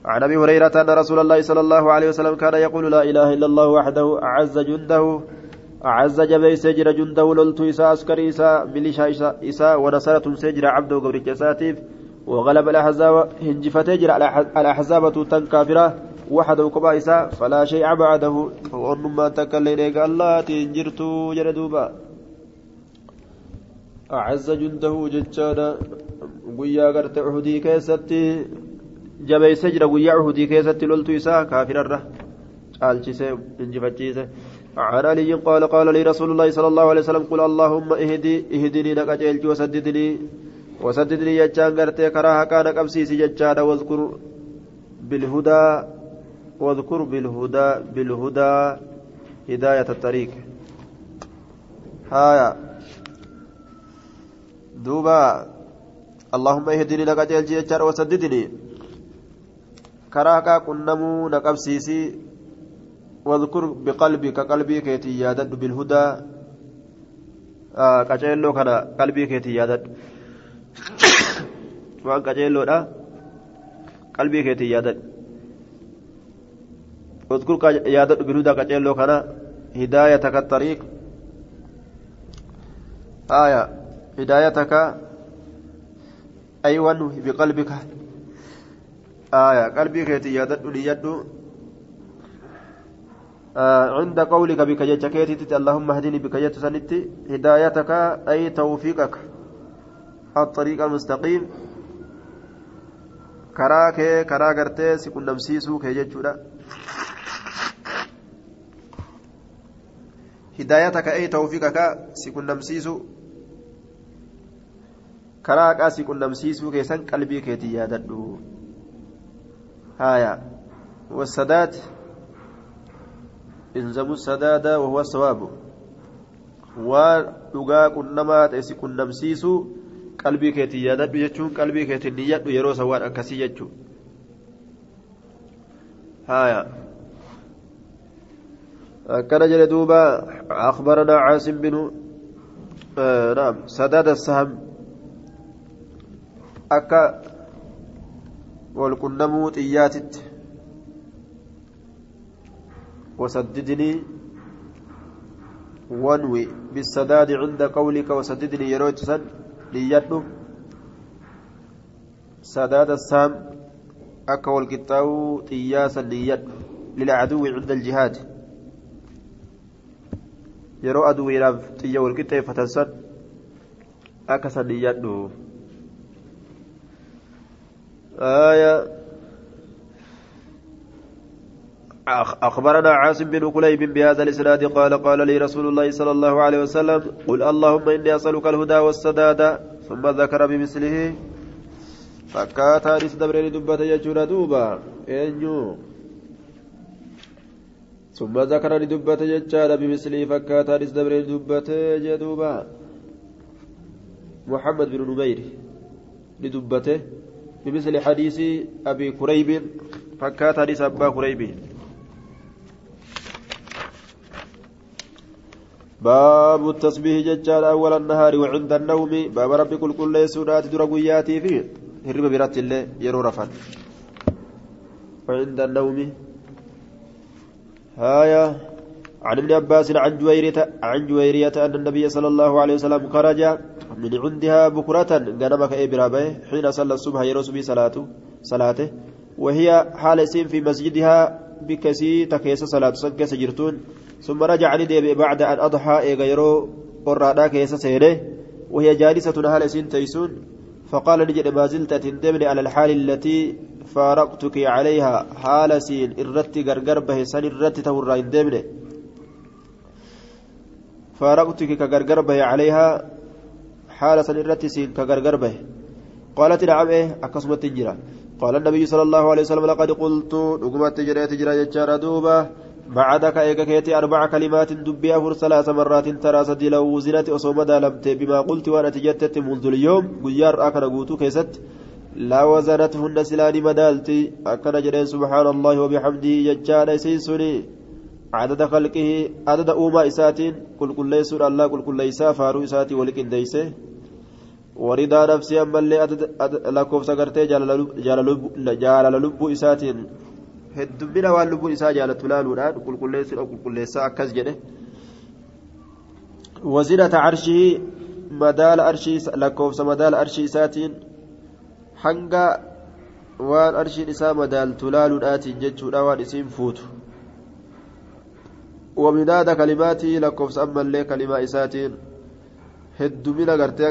عن أبي هريرة أن رسول الله صلى الله عليه وسلم كان يقول لا إله إلا الله وحده أعز جنده أعز جبي سجر جنده لولت إساء عسكري إساء مليشا إساء ونصرة سجر عبده قبر جساتيف وغلب الأحزاب هنجفت جرى الأحزاب تنكافرة وحده كبا إساء فلا شيء بعده وأنما تكلين الله تنجرت جردوبا أعز جنده ججانا ويا قرت عهدي كيستي jabeeyse jira guyyaa uhudii keessatti loltu isaa kaafirarra caalchise injifachiise. عن علي قال قال لي رسول الله صلى الله عليه وسلم قل اللهم اهدي اهدني نقجلج وسددني وسددني يجان غرتي كراها كان قبسيسي ججان واذكر بالهدى واذكر بالهدى بالهدى هداية الطريق هايا دوبا اللهم اهدني نقجلج يجان وسددني qunnamuu na qabsiisi wadkur biqalbika qalbii keetii yaadadhu bilhudaa qaceelloo kana qalbii keetii yaadadhu waan qaceelloodha qalbii keetii yaadadhu wadkur yaadadhu bilhudaa qaceelloo kana hidaayataka الطريق آية هدايتك أيوة بقلبك آية قلبي كيتي يادد ليدو آه عند قولك بك جتكيتي اللهم اهدني بك جتسنتي هدايتك أي توفيقك الطريق المستقيم karaa kee karaa gartee si qunnamsiisuu kee jechuudha hidaayataka ay tawfiiqaka si qunnamsiisuu karaa haqaa si qunnamsiisuu keessan qalbii keetii yaadadhu هايا والسداد إنزموا السداد وهو الصواب ودقا كنما تأسي كنمسيسو qalbii keetiin yaadadhu jechuun qalbii keetiin niyyadhu yeroo sawwaan akkasii jechuun haya akkana jedhe duuba akhbaranaa caasim binu naam sadaada saham akka والقنمو طياتت وسددني وانوي بالسداد عند قولك وسددني يروت سد ليدو. سداد السام أكا والقطاو طياسا ليد للعدو عند الجهاد. ilaaf xiyya wal qixxeeffatan san akka san niyyadhu آية. أخبرنا عاصم بن كليب بهذا الإسناد قال قال لي رسول الله صلى الله عليه وسلم قل اللهم إني أسألك الهدى والسداد. ثم ذكر بمثله فكاتا دبرين دبة يجور دوبا. إنيو ثم ذكر لدبة يجار بمثله فكاتا دبرين دبة جدوبا محمد بن نمير لدبته. بمثل حديث أبي كريب فكات حديث أبا كريب. باب التسبيح ججال أول النهار وعند النوم. باب ربي كل كل سورات درقياتي فيه. هرب برات الله يرو رفن. وعند النوم. هايا. عن ابن عباس عن جويرية عن جويرية أن النبي صلى الله عليه وسلم خرج من عندها بكرة غنمك إبرابه حين صلى الصبح يرسل صلاته صلاته وهي حال سين في مسجدها بكسي تكيس صلاة سنك سجرتون ثم رجع ندي بعد أن أضحى إيغيرو قرادا كيس سيره وهي جالسة حال سين تيسون فقال نجد ما زلت تندمني على الحال التي فارقتك عليها حال سين إرت غرغر به سن إرت تورا اندمني. فارقتك كغرغر به عليها حال سنرتي كغرغر به. قالت إيه أكسمت تجرى قال النبي صلى الله عليه وسلم لقد قلت نقمت تجرى تجرى يجار دوبة بعدك إيك كيتي أربع كلمات دبي أفر ثلاث مرات ترى سدي لو وزنت أصوم دالمت بما قلت وأنا تجدت منذ اليوم قيار أكن قوتو كيست. لا وزنتهن سلاني مدالتي أكن جرين سبحان الله وبحمده يجار سيسني. عدد خلقه عدد أوما إساتين كل كل ليسور الله كل كل ليسا فارو إساتي ولك إنديسه ورضا نفسي أما اللي لكوف سقرتي جال لب إساتين heddummina waan lubbuun isaa jaalatu laaluudhaan qulqulleessuudha qulqulleessaa akkas jedhe wazinata arshii madaala arshii lakkoofsa madaala arshii isaatiin hanga waan arshiin isaa madaaltu laaluudhaatiin jechuudha waan isiin fuutu ومداد كلماتي لكوفس أما اللي كلمة إساتين هدومين غرتي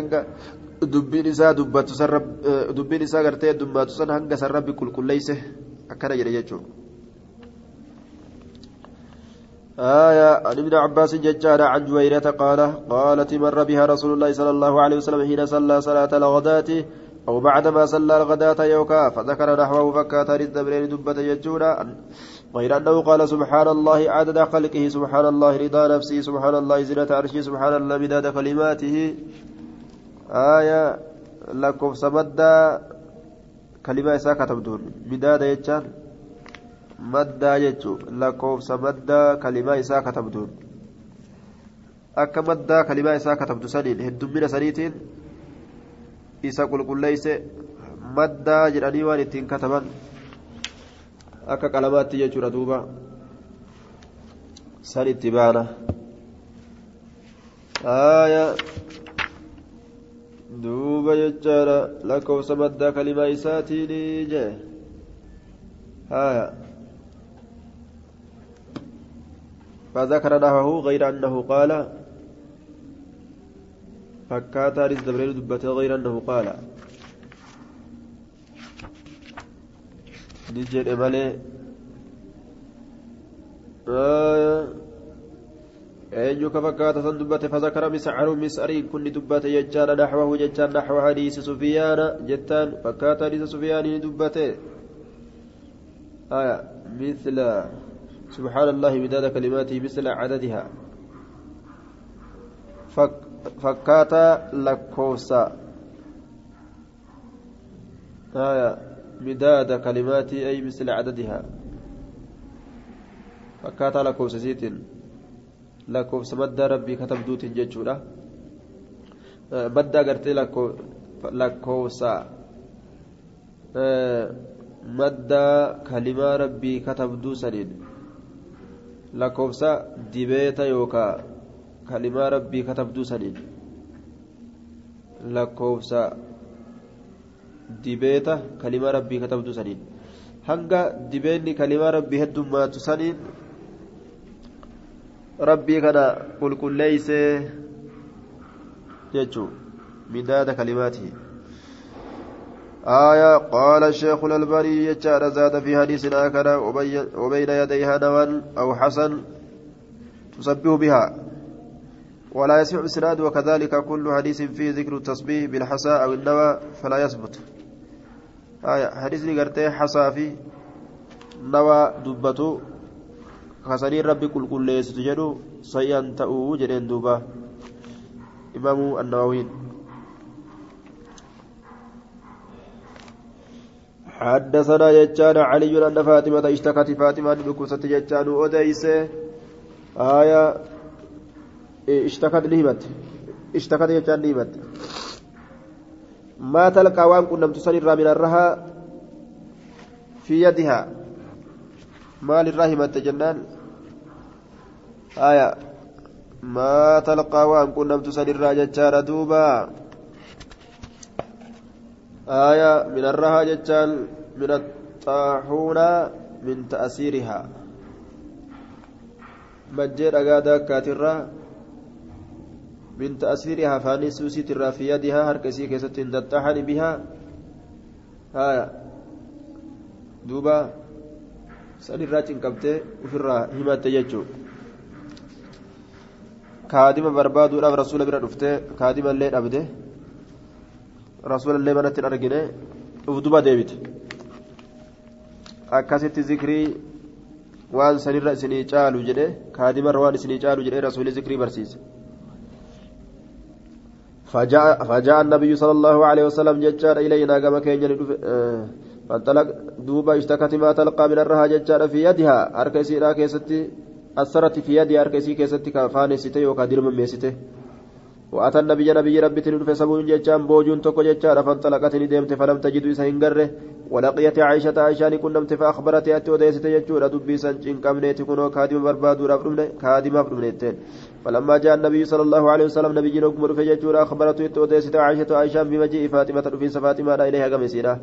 دبين إسا دباتو سرب دبين إسا غرتي دباتو سن هنگا سرب كل كل ليسه أكنا جري جيتشو آية عن ابن عباس ججارة عن جويرة قال قالت مر بها رسول الله صلى الله عليه وسلم حين صلى صلاة الغداة أو بعدما صلى الغداة يوكا فذكر نحوه فكات للدبرين دبة يجونا غير أنه قال سبحان الله عدد خلقه سبحان الله رضا نفسه سبحان الله زنة عرشه سبحان الله مداد كلماته آية لكم سمد كلمة إساء كتبتون مداد يجان maddaa jechuun lakkoofsa maddaa kalimaa isaa katabduun akka maddaa kalimaa isaa katabdu saniin heddummina saniitiin isa qulqulleeyse maddaa jedhanii waan ittiin kataban akka qalamaatti jechuudha duuba san itti baana aaya duuba jechaadha lakkoofsa maddaa kalimaa isaatiin jee haaya فذكر نحوه غير أنه قال فكاتا للزبرين دبته غير أنه قال نجد مالي آه san dubbate fazakara miscaru mis'ariin kunni dubbate jechaadha naxwahu jechaan naxwa hadiisi sufiyaana jettaan fakkaata hadiisa sufiyaanii ni dubbate aya mithla سبحان الله مداد كلماته مثل عددها فك فكاتا لكوسا آية مداد كلماتي أي مثل عددها فكاتا لكوسا سيتين مدى ربي كتب دوت ججورة بدأ قرتي لكوسا مدى كلمة ربي كتب دوسنين lakkoofsa dibeeta yookaa kalimaa rabbii katabduu saniin lakkoofsa dibeeta kalimaa rabbii katabduu saniin hanga dibeenni kalimaa rabbii heddummaatu saniin rabbii kana qulqulleeysee jechuu midaada kalimaatihi آية قال الشيخ الألباني يجعل زاد في حديث آخر وبين يديها نوى أو حسن تسبه بها. ولا يسمع إسناد وكذلك كل حديث فيه ذكر التسبيح بالحسى أو النوى فلا يثبت. آية حديث لقرتي حسى في نوى دبته. خسرين ربي كل كل ليس تجدوا سيئا تأوو جرين دوبا. إمام النووي. حدثنا جتان علي أن فاطمة اشتكت فاطمة بكوسة جتان أديس آية اشتكت نهمت اشتكت جتان نهمت ما تلقى وان كنا تسنر من الرها في يدها. ما للرحمة جنان. آية. ما تلقى وأن كنا تسنر جتان دوبا. آية. من الرها جتان من الطاحون من تأثيرها. مجير أقادا كاترة. من تأثيرها فاني سوسي ترى في يدها هركسي كيست تطحن بها. آية. دوبا. الراجل كبتة وفرها. همات يجو kaadima barbaaduudhaaf rasuula bira dhufte kaadima illee dhabde rasuulallee manatti hin argine ufduba deebite akkasitti zikrii waan sanirra isinii caalu jedhe kaadimarra waan isinii caalu jedhe rasuulli zikrii barsiise فجاء النبي صلى الله عليه وسلم ججار إلينا كما كان فانطلق دوبا اشتكت ما تلقى من الرها ججار في يدها أركسي راكيستي أثرت في يدي أركسي كيستك فانسته وكادر من ميسته وأتى النبي نبي ربي تنفي سبون جتشان بوجون تكو جتشان فانطلقت ندمت فلم تجد إسهن قره ولقيت عائشة عائشة كنمت فأخبرت أتي وديست جتشون دبي سنجين كامنيت كنو كادم بربادو كادم أفرمنيتين فلما جاء النبي صلى الله عليه وسلم نبي نكم رفي جتشون أخبرت أتي وديست عائشة عائشة بمجيء فاطمة رفين فاطمة إليها قمسيرة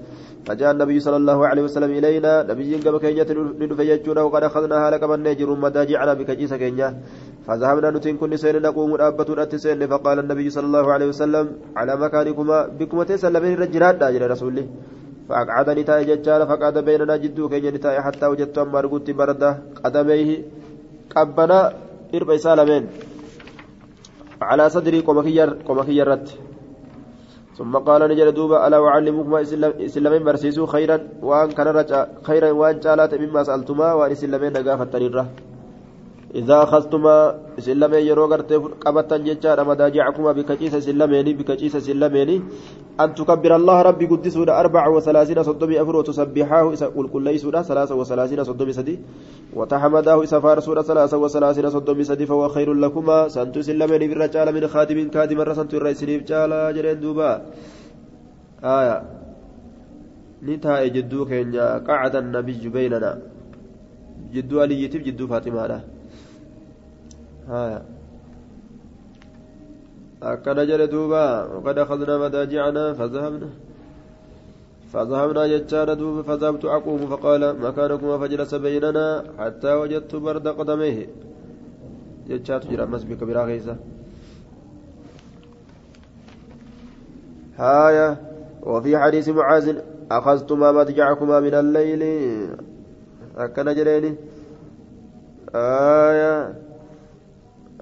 فجاء النبي صلى الله عليه وسلم إلينا نبي قبل كينية رفي جتشون وقد أخذناها لك من نجر مداجعنا بكجيس كينيا. فذهبنا نتين كل سين نقوم أبة أتسين فقال النبي صلى الله عليه وسلم على مكانكما بكم تسلمين الرجلات داجر رسول فأقعدني تاي ججال فقعد بيننا جدو كي نتاي حتى وجدت أما بردة قدميه قبنا إربع سالمين على صدري قمكير رت ثم قال نجل دوبا ألا أعلمكما إسلامين برسيسو خيرا وأن كان خيرا وأن جالات مما سألتما وأن إسلامين نقافة تنيره إذا أخذتما سلمين يرو غرتي قبطا جيتشارا مداجعكما بكتيس سلمين بكتيس سلمين أن تكبر الله ربي قدسودا أربع وثلاثين صدومي أفر وتسبحاه إسا قل كل ليسودا ثلاثة وثلاثين صدومي سدي. وتحمداه إسا فارسودا ثلاثة وثلاثين صدومي سدي فهو خير لكما. سنتو سلمين بالرجال من خادم كادم الرسنت الرئيسين جالا جرين دوبا. آية. نتاء جدو كينيا. قعد النبي بيننا. جدو عليتي جدو فاطمة أكد جل دوبا وقد أخذنا مداجعنا فذهبنا. فذهبنا جتان دوبا فذهبت أقوم فقال مكانكما فجلس بيننا حتى وجدت برد قدميه. جتشات جرى مسبك براغيسة هايا وفي حديث معاذ أخذتما مضجعكما من الليل. أكن جريني. آية.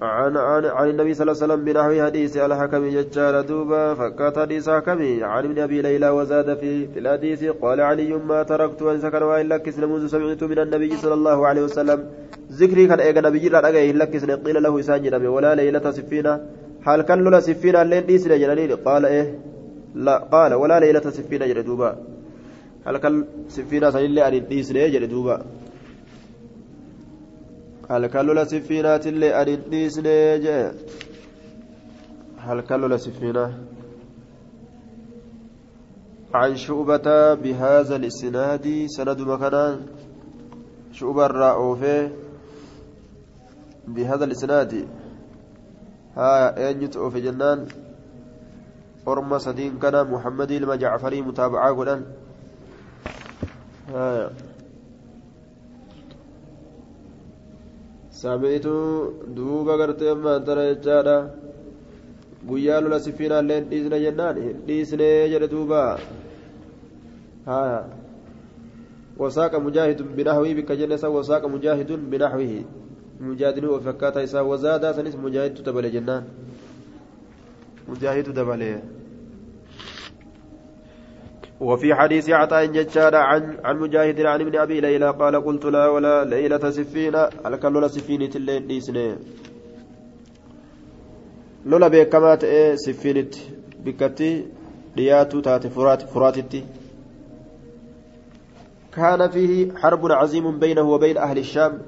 عن عن عن النبي صلى الله عليه وسلم بنحو حديث الحكم ججال دوبا فكات حديث حكمي عن ابن أبي ليلى وزاد في الحديث قال علي ما تركت أن سكن وإن لكس منذ سمعت من النبي صلى الله عليه وسلم. ذكري كان ايغا نبي لا دغاي لكس قيل له سانجي ولا ليلة سفينة. هل كان له سفينة لين ديس قال إيه؟ لا قال ولا ليلة سفينة جل دوبا. هل كان سفينة سنين لي ديس جل دوبا؟ Halkan lola siffiinaatillee adin dhiisnee jee halkan lola siffiinaa عن شعبة بهذا الإسناد سند مكان شعبة الرأوفي بهذا الإسناد. ها أين يتعوف جنان. أرمى سدين كان محمد المجعفري متابعة قلن ها tana jechaadha guyyaa lola sifiinaallee hin dhiisne jennaan hin dhiisne jedhe duuba haya wasaaqa mujaahidun binahwii bikka jenne san wasaaqa mujaahidun binahwihi mujaahidinuu of akkaataa isaa wazaadaa sanis mujaahidtu dabale jennaan mujaahidu dabalee وفي حديث عطاء ججارة عن عن مجاهد عن ابن ابي ليلى قال قلت لا ولا ليلة سفينة الكلولة سفينة الليل ديسنه lola beekamaa ta'ee siffiinitti bikkatti dhiyaatuu taate furaatitti kaana fiihi harbun caziimun baynahu wa bayna ahli shaam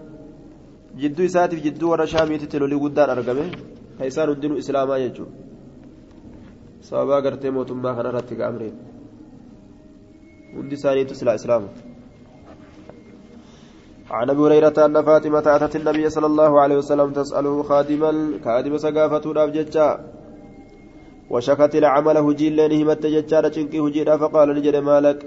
jidduu isaatiif jidduu warra shaamiititti lolii guddaan argame ka isaan hundinuu islaamaa jechuudha sababaa gartee mootummaa kanarratti ga'amreef hundi isaaniitu silaa islaama عن أبي هريرة أن فاطمة أتت النبي صلى الله عليه وسلم تسأله خادما كادم سقافته الابججا وشكت العمل هجيل لأنه مت ججار تشنكي هجيرا فقال نجد مالك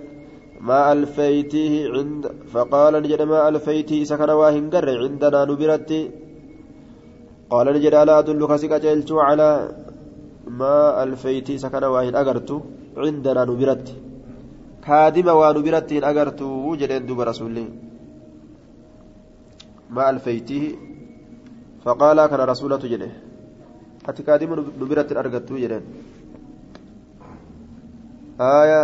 ما ألفيته عند فقال نجد ما ألفيته سكن واهن قر عندنا نبرت قال نجد ألا أدلك سكجلت على ما ألفيته سكن واهن اغرت عندنا نبرت kaadima waa nu biratti hin agartuu jedheen duba rasuulli ma alfeytihi faqaalaa kana rasuulatu jedhe ati kaadima nu biratti hin argattuu jedheen aya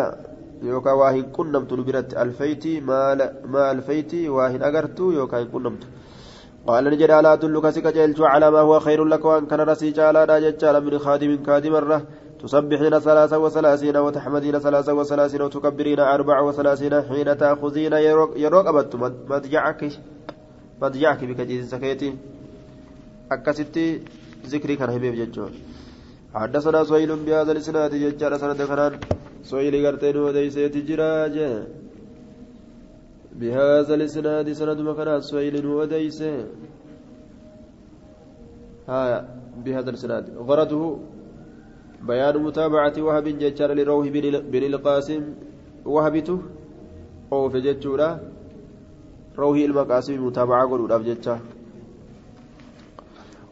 yookaan waa hin qunnamtu nu biratti alfeytii maa alfeytii waa hin agartuu yookaan hin qunnamtu قال نجد على أدلك سكجلت على ما هو خير لك وأن كان رسيج على داجج من خادم كادم الره تسبحين ثلاثة وثلاثين وتحمدين ثلاثة وثلاثين وتكبرين أربع وثلاثين حين تأخذين يروق أبت مدجعك مضجعك بكجيز سكيتي. أكستي ذكري كان هميف ججون حدثنا سهيل بهذا الإسناد ججال سند كنان. سهيل قرتين وديسيت جراج. بهذا الإسناد سند مكان سهيل وديسي ها بهذا الإسناد. غرضه بيان متابعة وهب ججال لروح بن القاسم وهبته أو في ججورة روحي المقاسم متابعة قلوا ججال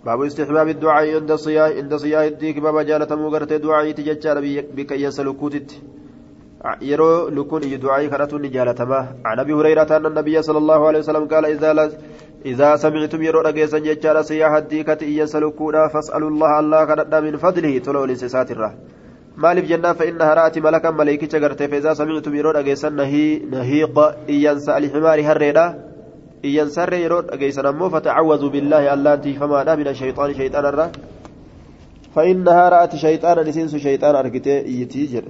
باب استحباب الدعاء عند صياح عند صياح الديك بابا جالة مغرت دعاء تججال بك يسلكوتت يرو لكون دعاء كرتون جالتما عن أبي هريرة أن النبي صلى الله عليه وسلم قال إذا إذا سمعتم يرو رجيسا ججال صياح الديكة يسلكونا فاسألوا الله الله كردا من فضله تلو لسسات الره maaliif jennaan فإنها رأت ملكا ملائكة غرتي فإذا سمعتم يرو رجيسا نهي نهيق إيانسا الحمار هريدا. iyyan sarree yeroo dhageessan ammoo fatacawwazuu billaahi allaan tiifamaadha min ashayxaani shayxaana irra فإنها رأت شيطانا نسنس شيطان أركتي إيتي جر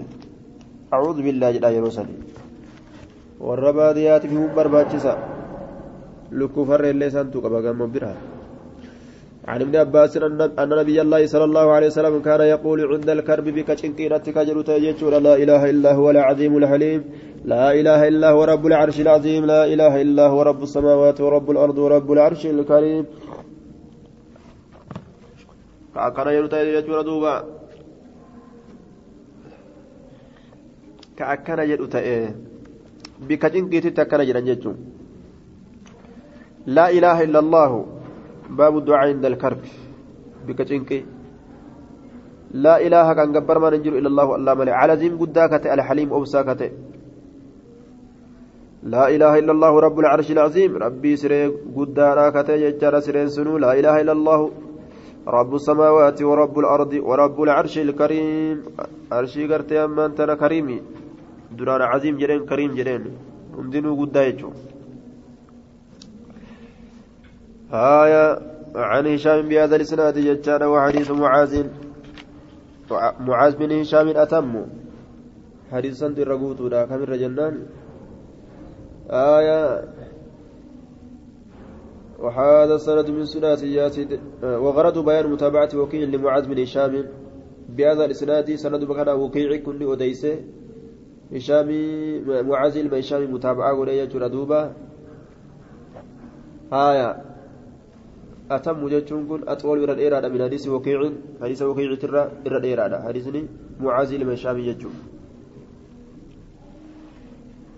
أعوذ بالله جل يرو سني والرباديات فيهم برباچسا لكفر اللي سنتو قبا مبرها عن ابن عباس أن نبي الله صلى الله عليه وسلم كان يقول عند الكرب بك شنكينتك جرت لا إله إلا هو العظيم الحليم لا إله إلا هو رب العرش العظيم لا إله إلا هو رب السماوات ورب الأرض ورب العرش الكريم. كأكنا يرتاي يجور دوبا. كأكنا يرتاي بك جنكيتي تكنا جران لا إله إلا الله باب الدعاء عند الكرب. بك جنكي لا إله كان جبر ما ننجر إلا الله الله ملي على زين قداكة الحليم أوساكته لا إله إلا الله رب العرش العظيم. ربي سري قدارا كتي ججار سرين سنو. لا إله إلا الله رب السماوات ورب الأرض ورب العرش الكريم. عرشي قرتي أما أنت كريمي. دران عظيم جرين كريم جرين همدنو قدا يجو آية عن هشام بهذا الإسناد ججار وحديث معاذ. معاذ بن هشام أتم. حديث سند الرقوت كم الرجنان آية وهذا السند من ثلاثيات وغرض بيان متابعة وكيع لمعاذ بن هشام. بهذا الإسناد سند بكنا وكيع كل أديسة. هشام معاذ بن هشام متابعة ولي دوبا آية أتم جتشون كن أطول إلى الإيراد من حديث وكيع حديث وكيع ترى إلى الإيراد حديثني معاذ بن هشام جتشون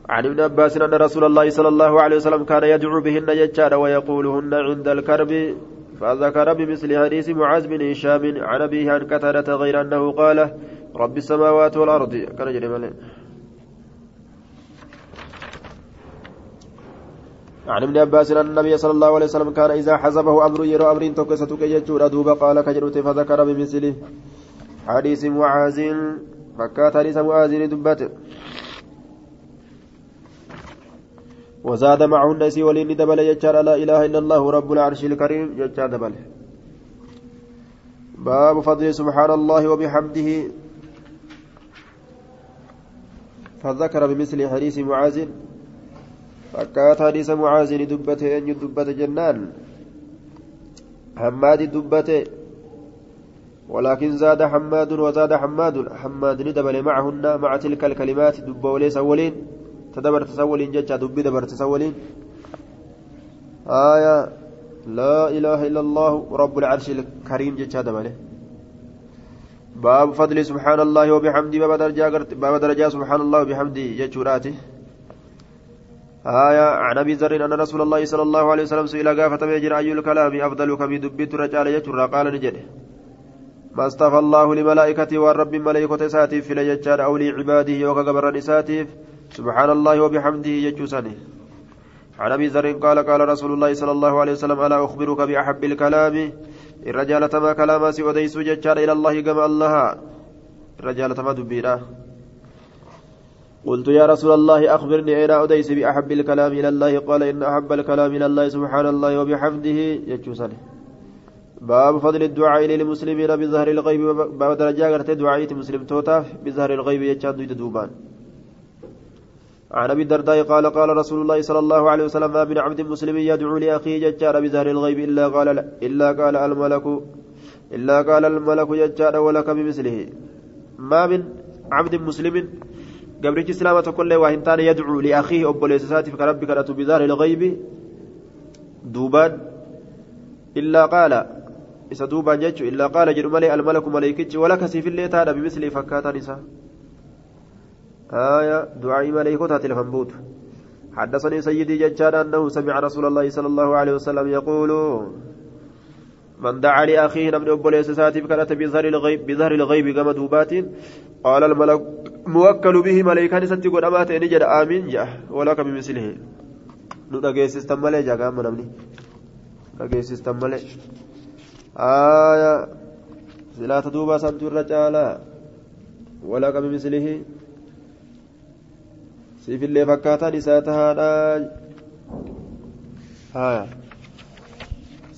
عن ابن عباس أن رسول الله صلى الله عليه وسلم كان يدعو بهن يجار ويقولهن عند الكرب فذكر بمثل حديث معاذ بن هشام عن أبيه عن كثرة غير أنه قال رب السماوات والأرض. كان جري عن ابن عباس أن النبي صلى الله عليه وسلم كان إذا حزبه أمر يرى أمر توكستك يجور أدوب قال كجرت فذكر بمثله. حديث معاذ فكات حديث معاذ دبته وزاد معهن سي ولين دبل يجار لا إله إلا الله رب العرش الكريم يجار دبل. باب فضل سبحان الله وبحمده. فذكر بمثل حديث معاذ. فكات حديث معاذ دبته أن دبته جنان. حماد دبته. ولكن زاد حماد وزاد حماد. حماد ندبل معهن مع تلك الكلمات دب وليس ولين تدبرت سولين جتشا دبي دبرت سولين آية. لا إله إلا الله رب العرش الكريم جتشا دبله. باب فضل سبحان الله وبحمده. باب درجة باب درجة سبحان الله وبحمده جتشوراته آية عن أبي ذر أن رسول الله صلى الله عليه وسلم سئل قافة بيجر أي الكلام أفضل كبي دبيت رجال يجر؟ قال نجده ما اصطفى الله لملائكته والرب ملائكة ساتف في لججار أو لعباده يوكا قبر ساتف سبحان الله وبحمده يجوسني عن أبي ذر قال قال رسول الله صلى الله عليه وسلم ألا أخبرك بأحب الكلام؟ الرجال تما كلام سي وديس ججار إلى الله كما الله. الرجال تما دبيرا. قلت يا رسول الله أخبرني اين أديس بأحب الكلام إلى الله. قال إن أحب الكلام إلى الله سبحان الله وبحمده. يجوسني باب فضل الدعاء للمسلمين بظهر الغيب. باب درجة دعاء مسلم توتاف بظهر الغيب يجاد دوبان. عن أبي الدرداء قال قال رسول الله صلى الله عليه وسلم ما من عبد مسلم يدعو لأخيه ججار بزهر الغيب إلا قال لا إلا قال الملك إلا قال الملك ججار ولك بمثله. ما من عبد مسلم قبرك سلامة كل واحد يدعو لاخيه ابو ليساتي فربك بزهر الغيب دوبان الا قال isa duubaan jechuun illaa qaala jedhu malee almalaku maleekichi walaka siifillee taadha bimisli fakkaataan isaa. آية دعاء ملائكة تلفن بوت حدثني سيدي ججاد أنه سمع رسول الله صلى الله عليه وسلم يقول من دعا لأخيه نبن أبو ليسساتي فكانت بظهر الغيب بظهر الغيب كما دوبات قال الملك موكل به ملائكة ستي قد أمات نجد آمين جاء ولك بمثله نتاقيسيس تمالي جاء قام نمني نتاقيسيس تمالي آية سلا تدوبا سنتو الرجالة ولك بمثله siifillee fakkaataan isaa tahaadha haya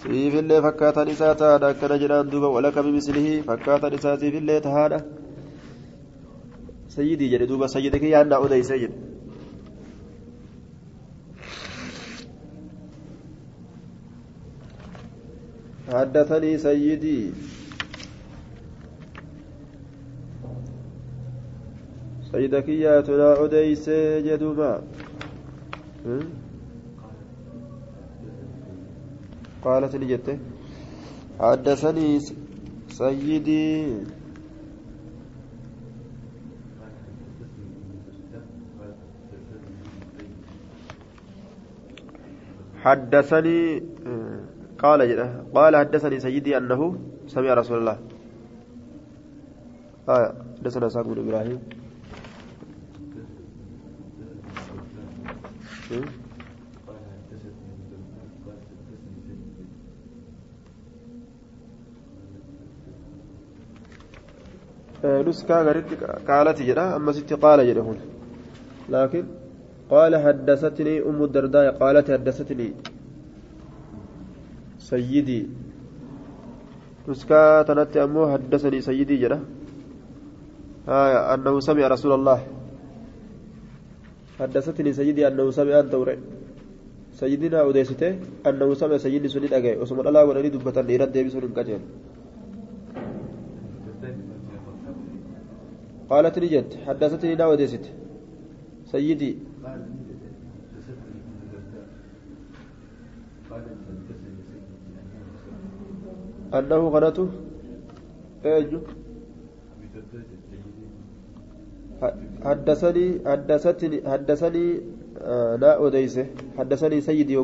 siifillee fakkaataan isaa tahaadha akkana jedhaan duuba walaka bimislihi fakkaataan isaa siifillee tahaadha sayyidii jedhe duuba sayyida kiyyaan naa odeysee jedhe حدثني سيدي سيدك يا تنا أديس جدوما قالت نجته حدثني سيدي حدثني قال جده قال حدثني سيدي أنه سمع رسول الله آه حدثنا ساق بن إبراهيم نسكا غريت قالت جدا أما ستي قال جدا هون لكن قال حدثتني أم الدرداء قالت حدثتني سيدي. نسكا تنتي أمو حدثني سيدي جدا آه أنه سمع رسول الله. حدثتني سيدي أنه سمع أن توري. سيدنا أوديسته أنه سمع سيدي سنين أجاي وسمع الله ولدي دبة الإيراد ديبي سنين كجين قالت نجد. حدثتني نا أوديست سيدي أنه غنته أيجو حدثني حدثتني حدثني لا أديس حدثني سيدي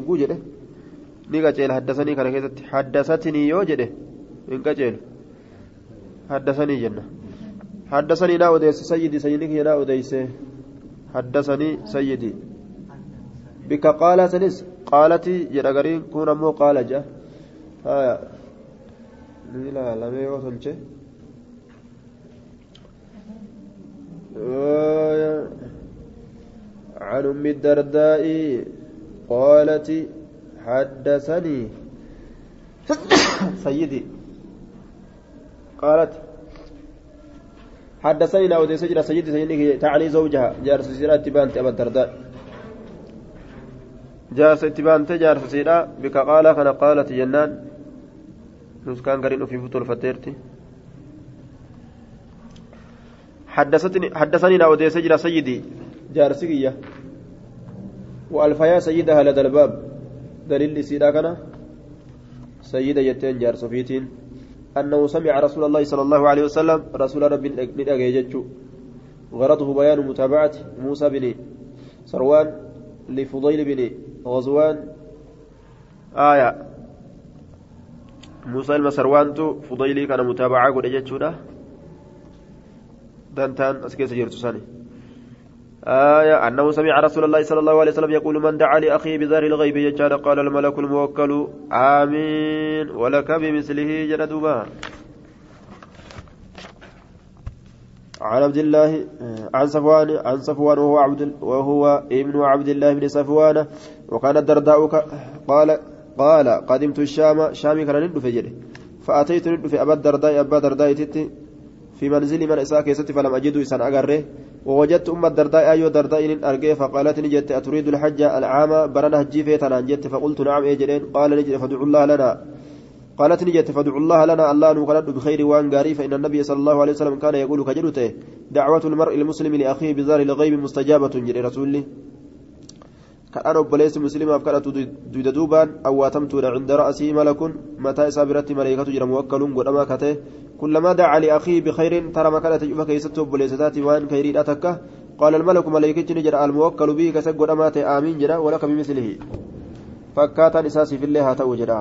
kana keessatti haddasatanii yoo jedhe hin qaceelu haddasanii jenna haddasanii naa odeesse sayyidii sayyidii kiyya naa odeeyse bika qaala sanis qaalatii jedha gariin kun ammoo qaala jedha haya ni ilaalamee yoo tolche عن أم الدرداء قالت حدثني سيدي قالت حدثني لا أودي سجل سيدي سيدي تعني زوجها. جارس سيرا تبانت أبا الدرداء جارس تبانت جارس سيرا بك قال كان قالت جنان. نسكان قرين في فتول فتيرتي حدثتني حدثني لا أودي سجل سيدي جارسكية وألفيا سيدها لدى الباب. دليل سيدا كان سيدة يتين جار صفيتين أنه سمع رسول الله صلى الله عليه وسلم رسول ربي ندأجيجتشو غرضه بيان متابعة موسى بن سروان لفضيل بن غزوان. آية. موسى المسروانتو فضيلي كان متابعة قد جتشو دانتان أسكيس جيرتو ساني. آية أنه سمع رسول الله صلى الله عليه وسلم يقول من دعا لأخيه بظهر الغيب يجعل قال الملك الموكل آمين. ولك بمثله جندوبا عن عبد الله عن صفوان عن صفوان وهو عبد وهو ابن عبد الله بن صفوان وكان الدرداء قال قال قدمت الشام شامي كان ندف فأتيت ندف أبا الدرداء أبا الدرداء تتي في منزل من إساء كيست فلم أجد إسان أقره ووجدت أم الدرداء أيو درداء إن أرقي فقالت نجت أتريد الحج العام؟ برنا هجي فيتنا نجت فقلت نعم إيه قال نجت فادعوا الله لنا. قالت نجت فادعوا الله لنا. الله نقلد بخير وان قاري فإن النبي صلى الله عليه وسلم كان يقول كجلته دعوة المرء المسلم لأخيه بزار الغيب مستجابة جري رسول كأن أبليس مسلم أفكارة دويد دوبان. أو واتمتون عند رأسي ملك. متى سابرت ملائكة جرى موكل قدما كته. كلما دعا لأخيه بخير ترى ما كانت تجوف كيست أبليستات وان خيرين أتكه. قال الملك ملائكة نجرى الموكل به كسق قدما آمين جرى ولك بمثله. فكاتا إساسي في الله توجرا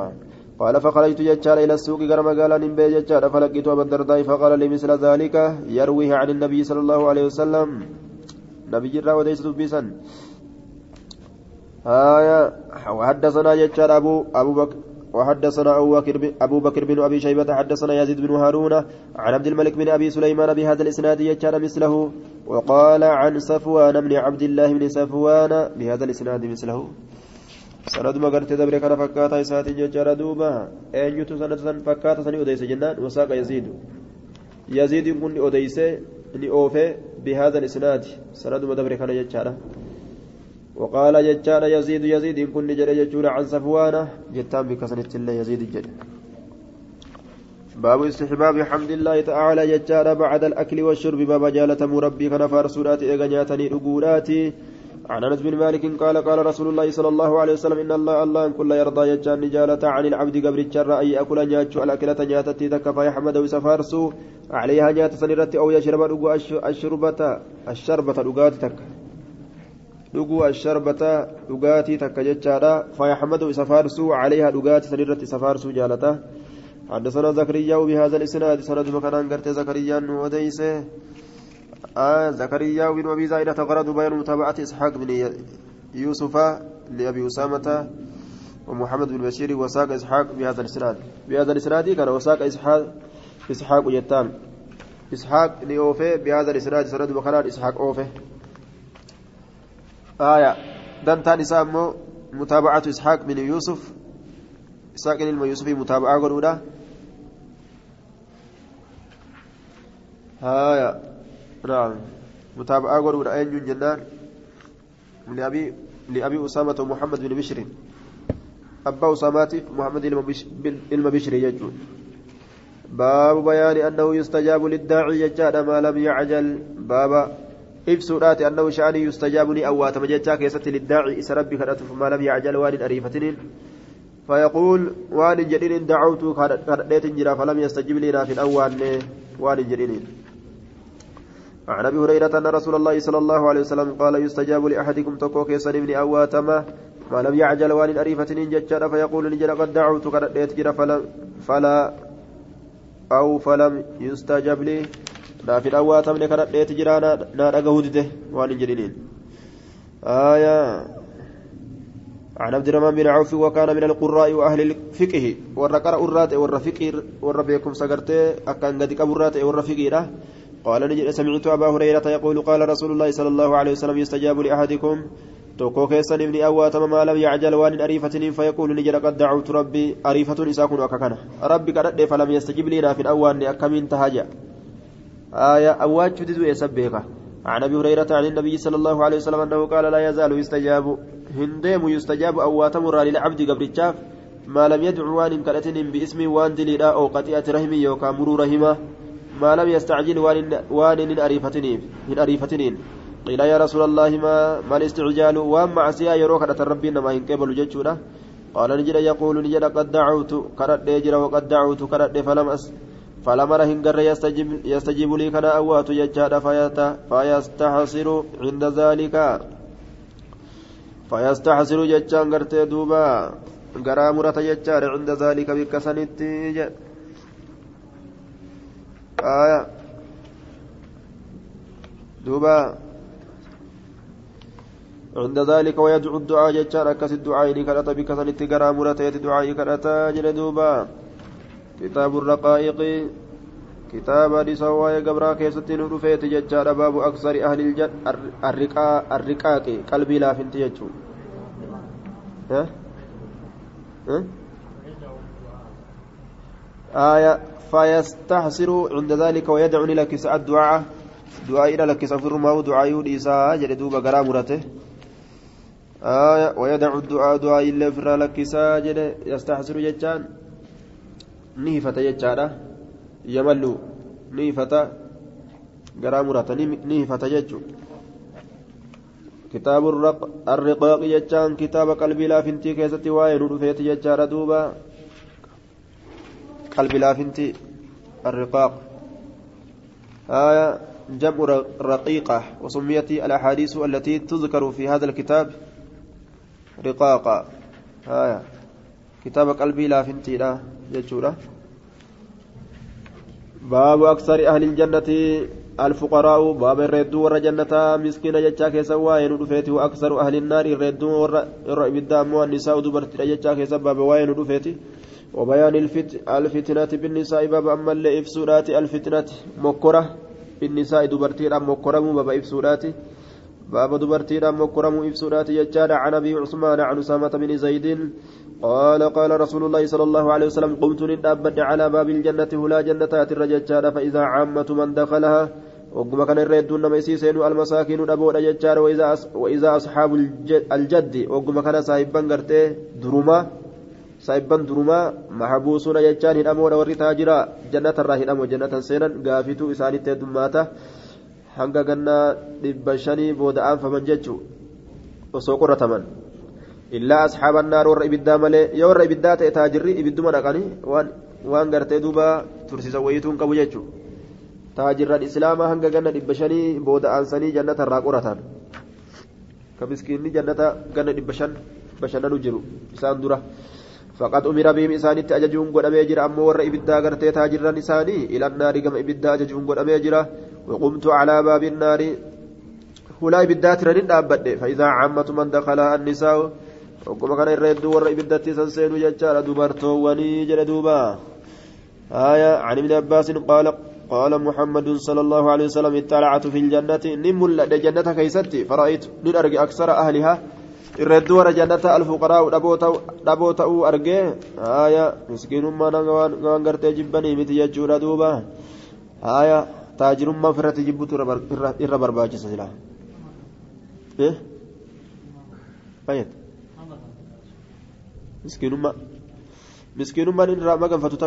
قال فخرجت ججال إلى السوق قرم قال نمبي ججال. فلقيت أبا الدرداء فقال لي مثل ذلك. يرويه عن النبي صلى الله عليه وسلم. نبي جرى وديس بيسا آية. وحدثنا ججال أبو أبو بكر وحدثنا أبو بكر بن أبي شيبة حدثنا يزيد بن هارون عن عبد الملك بن أبي سليمان بهذا الإسناد يجعل مثله وقال عن صفوان بن عبد الله بن صفوان بهذا الإسناد مثله sanaduma gartee dabre kana fakkaataa isaatiin jechaadha duuba eenyutu sanada san fakkaata sanii odeyse jennaan wasaaqa yaziidu yaziidiin kun ni odeyse ni oofe bihaada isnaadi sanaduma dabre kana jechaadha وقال ججار يزيد يزيد إن كن جرى ججور عن صفوانة جتان بكسنة الله يزيد جد باب استحباب حمد الله تعالى ججار بعد الأكل والشرب باب جالة مربي كان فارسولات إغنياتني رقولاتي عن أنس بن مالك قال قال رسول الله صلى الله عليه وسلم إن الله الله كل يرضى يجان نجالة عن العبد قبر الشر اي أكل نياتشو الأكلة نياتتي تكفى يحمد وسفارسو عليها نيات سنرتي أو يشرب الشربة الشربة رقاتي تك رقو الشربة رقاتي تك جتشارا فيحمد وسفارسو عليها رقاتي سنرتي سفارسو جالته حدثنا زكريا بهذا الاسناد سند مكان قرت زكريا وديسه آه زكريا بن أبي زائدة غرض بين متابعة إسحاق بن يوسف لأبي أسامة ومحمد بن بشير وساق إسحاق بهذا الإسناد بهذا الإسناد كان وساق إسحاق إسحاق يتام إسحاق لأوفي بهذا الإسناد سند وخلال إسحاق أوفي آية. دمتان إسامه متابعة إسحاق بن يوسف. إسحاق بن يوسف متابعة قلولا آية. نعم. متابعة قول أين جنان لأبي لأبي أسامة محمد بن بشر. أبا أسامة محمد المبشر يجون. باب بيان أنه يستجاب للداعي يجاد ما لم يعجل. بابا ibsuudhaati annahu sha'anii yustajaabu ni awwaatama jechaa keessatti liddaaci isa rabbi kadhatu maa lam yacjal waan hin waan hin jedhinin dacawtu kadhadheetin jira falam yastajib liinaaf hin awwaanne waan hin jedhinin عن ابي هريره ان رسول الله صلى الله عليه وسلم قال يستجاب لاحدكم تكو كيسن ابن اواتما ما لم يعجل وان اريفه ججر فيقول نجر قد دعوت قد جرى فلا فلا أو فلم يستجب لي لا في الاواتم كرديت جرى نار اغودته وان جرينين آية عن عبد الرحمن بن عوف وكان من القراء واهل الفقه ورقر أرات ورفقه وربيكم سقرته اكان قد كبرات ورفقه قال نجد سمعت أبا هريرة يقول قال رسول الله صلى الله عليه وسلم يستجاب لأحدكم توكو كيسن ابن أواتم ما لم يعجل وان أريفة فيقول نجد قد دعوت ربي أريفة إساكن أككنا ربي قد فلم يستجب لنا في الأوان أكمين تهاجا آية أوات شدد يسبيك عن أبي هريرة عن النبي صلى الله عليه وسلم أنه قال لا يزال يستجاب. هندم يستجاب أواتم للعبد قبل الشاف ما لم يدعو وان كالتن باسم وان دليلا أو قطيئة رحمي يوكا مرور رحمة. ما لم يستعجل وان أريفتنين من أريفتنين قيل يا رسول الله ما ما الاستعجال؟ وما عسيا يروك ربي إنما ينقبل جتشونا. قال نجد يقول نجد قد دعوت كرد يجرى وقد دعوت كرد فلم أس فلم أره هنجر يستجيب, يستجيب لي كان أوات يجاد فيستحصر عند ذلك. فيستحصر جتشان قرتي دوبا. غرامرة جتشار عند ذلك بكسنت آية. دوبا. عند ذلك ويدعو الدعاء جتشان أكس الدعاء كرت بكسن التقرى مرتية دعاء كرتا جل دوبا. كتاب الرقائق كتاب لسواي قبرا كيست نرفيت جتشان باب أكثر أهل الجن الرقاق الرقاق قلبي لا فنت جتشون ها؟ ها؟ آية فيستحسر عند ذلك ويدعو لك سعد دعاء دعاء إلى لك سفر ما دعاء يوديسا جل دوبا غرامرته آية ويدعو الدعاء دعاء إلا فر لك يستحسر جتان نيفة جتان يمل نيفة غرامرة نيفة جتان كتاب الرقاق جتان كتاب قلبي لا فنتي كيستي واين رفيت جتان دوبا قلبي لا فنتي الرقاق آية جمع رقيقة وسميت الأحاديث التي تذكر في هذا الكتاب رقاقا آية لا فنتي لا جتشورة باب أكثر أهل الجنة الفقراء باب الردو ور جنة مسكين جتشا كيسا واين رفيتي وأكثر أهل النار الردو ور إبدا النساء دبرت جتشا كيسا باب واين رفيتي وبيان الفت... الفتنة بالنساء باب أما اللي الفتنة مكرة بالنساء دبرتيرا مكرم باب إفسودات باب دبرتيرا مكرم إفسودات يجاد عن أبي عثمان عن أسامة بن زيد قال قال رسول الله صلى الله عليه وسلم قمت للأبد على باب الجنة هلا جنتات الرجال فإذا عامة من دخلها وقم كان الريدون نما يسيسين المساكين أبو ججار وإذا وإذا أصحاب الجد وقم كان صاحبا قرتي درما saayibban durumaa mahabuusuna jechaan hidhamoodha warri taajira jannatarraa hidhamoo jannatan seenan gaafituu isaanitti heddummaata hanga gannaa dhibba shanii booda aanfaman jechuu osoo qorataman illaa asxaaban naar warra ibiddaa malee yoo warra ibiddaa ta'e taajirri ibidduma dhaqanii waan gartee duuba tursiisa wayituun qabu jechuu taajirran islaamaa hanga ganna dhibba shanii booda aansanii qoratan ka jannata ganna dhibba shan bashannanu jiru isaan dura فقد أمر بهم إسانيت أججون قد أميجر أما ور إبدا قرتي تاجرا إساني إلى النار كما إبدا أججون قد وقمت على باب النار. هلا إبدا ترنين أبد فإذا عامة من دخلها النساء وكما كان الرد ور إبدا تسنسين ججار دبرتو وني جل دوبا. آية عن ابن عباس قال قال محمد صلى الله عليه وسلم اطلعت في الجنة. نمل جنة كيستي. فرأيت من أرجع أكثر أهلها. irreedduu warra jannata alfuqaraa'u dhaboo ta'uu argee haaya miskiinummaan waan gartee jibbanii miti jechuudha duuba haaya taajirummaa ofirratti jibbutu irra barbaachisa silaa miskiinummaa miskiinummaan inni irraa maganfatu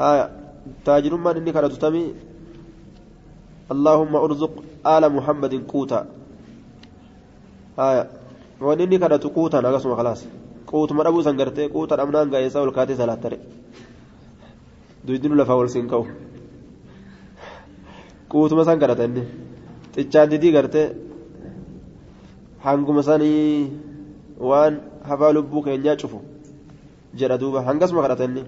haaya taajirummaan inni kadhatu tamii اللهم ارزق آل محمد قوتا quutan akkasuma kalaas quutuma dhabuu san gartee quuta dhabnaan gaa'eessaa ol kaatee salaattare duydinu lafaa wal siin ka'u quutuma san kadhata inni xichaan didii gartee hanguma sanii waan hafaa lubbuu keenyaa cufu jedha duuba hangasuma kadhata inni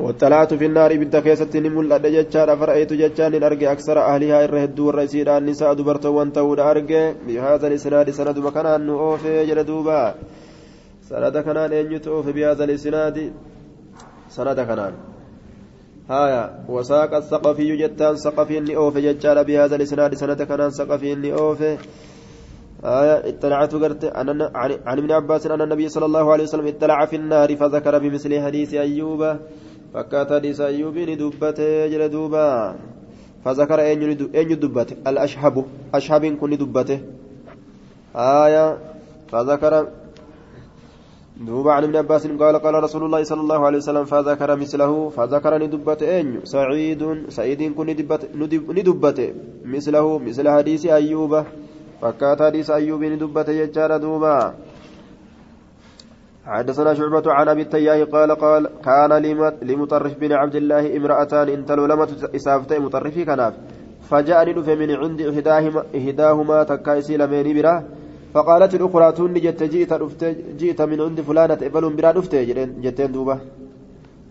واطلعت في النار بنت كيست نمل ججار فرأيت ججان أرجع أكثر أهلها الرهد والرئيسين النساء دبرت وانتود أرجع بهذا الإسناد سند مكان نؤوف جلدوبا سند كنان أن يتوف بهذا الإسناد سند كنان هايا. وساق الثقفي جتان ثقفي نؤوف ججار بهذا الإسناد سند كنان ثقفي نؤوف آية اطلعت قرت عن ابن عباس أن النبي صلى الله عليه وسلم اطلع في النار فذكر بمثل حديث أيوب. فكات حديث أيوب ندبته جل دوبا. فذكر أين دبته الأشهب. أشهب كن دبته آية فذكر دوبا عن ابن عباس قال قال رسول الله صلى الله عليه وسلم فذكر مثله فذكر ندبت أين سعيد سعيد كن ندبت مثله مثل حديث أيوب فكات حديث أيوب ندبت يجار دوبا. حدثنا شعبة عن أبي التياه قال قال كان لمطرف بن عبد الله امرأتان انتلو لما إسافتي مطرفي كناف فجاءني من عند إحداهما, تكايسي لمين برا فقالت الأخرى توني جت جئت جئت من عند فلانة إبل برا دفت جتين دوبة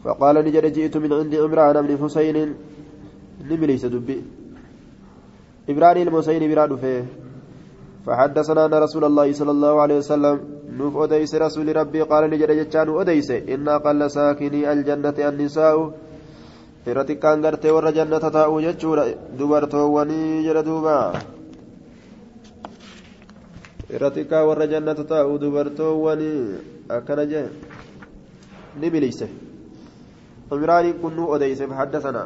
فقال نجد جئت من عند عمران بن حسين. نمليس دبي. إبراني المسين برا دفه. فحدثنا أن رسول الله صلى الله عليه وسلم نوف أديس رسول ربي قال نجد جتان أديس. إن أقل ساكني الجنة النساء. irratti kan gartee warra jannata taa'uu jechuudha dubartoowwanii jedha duuba irratti kan warra jannata taa'uu dubartoowwanii akkana jee نبليس عمران كنو أديس فحدثنا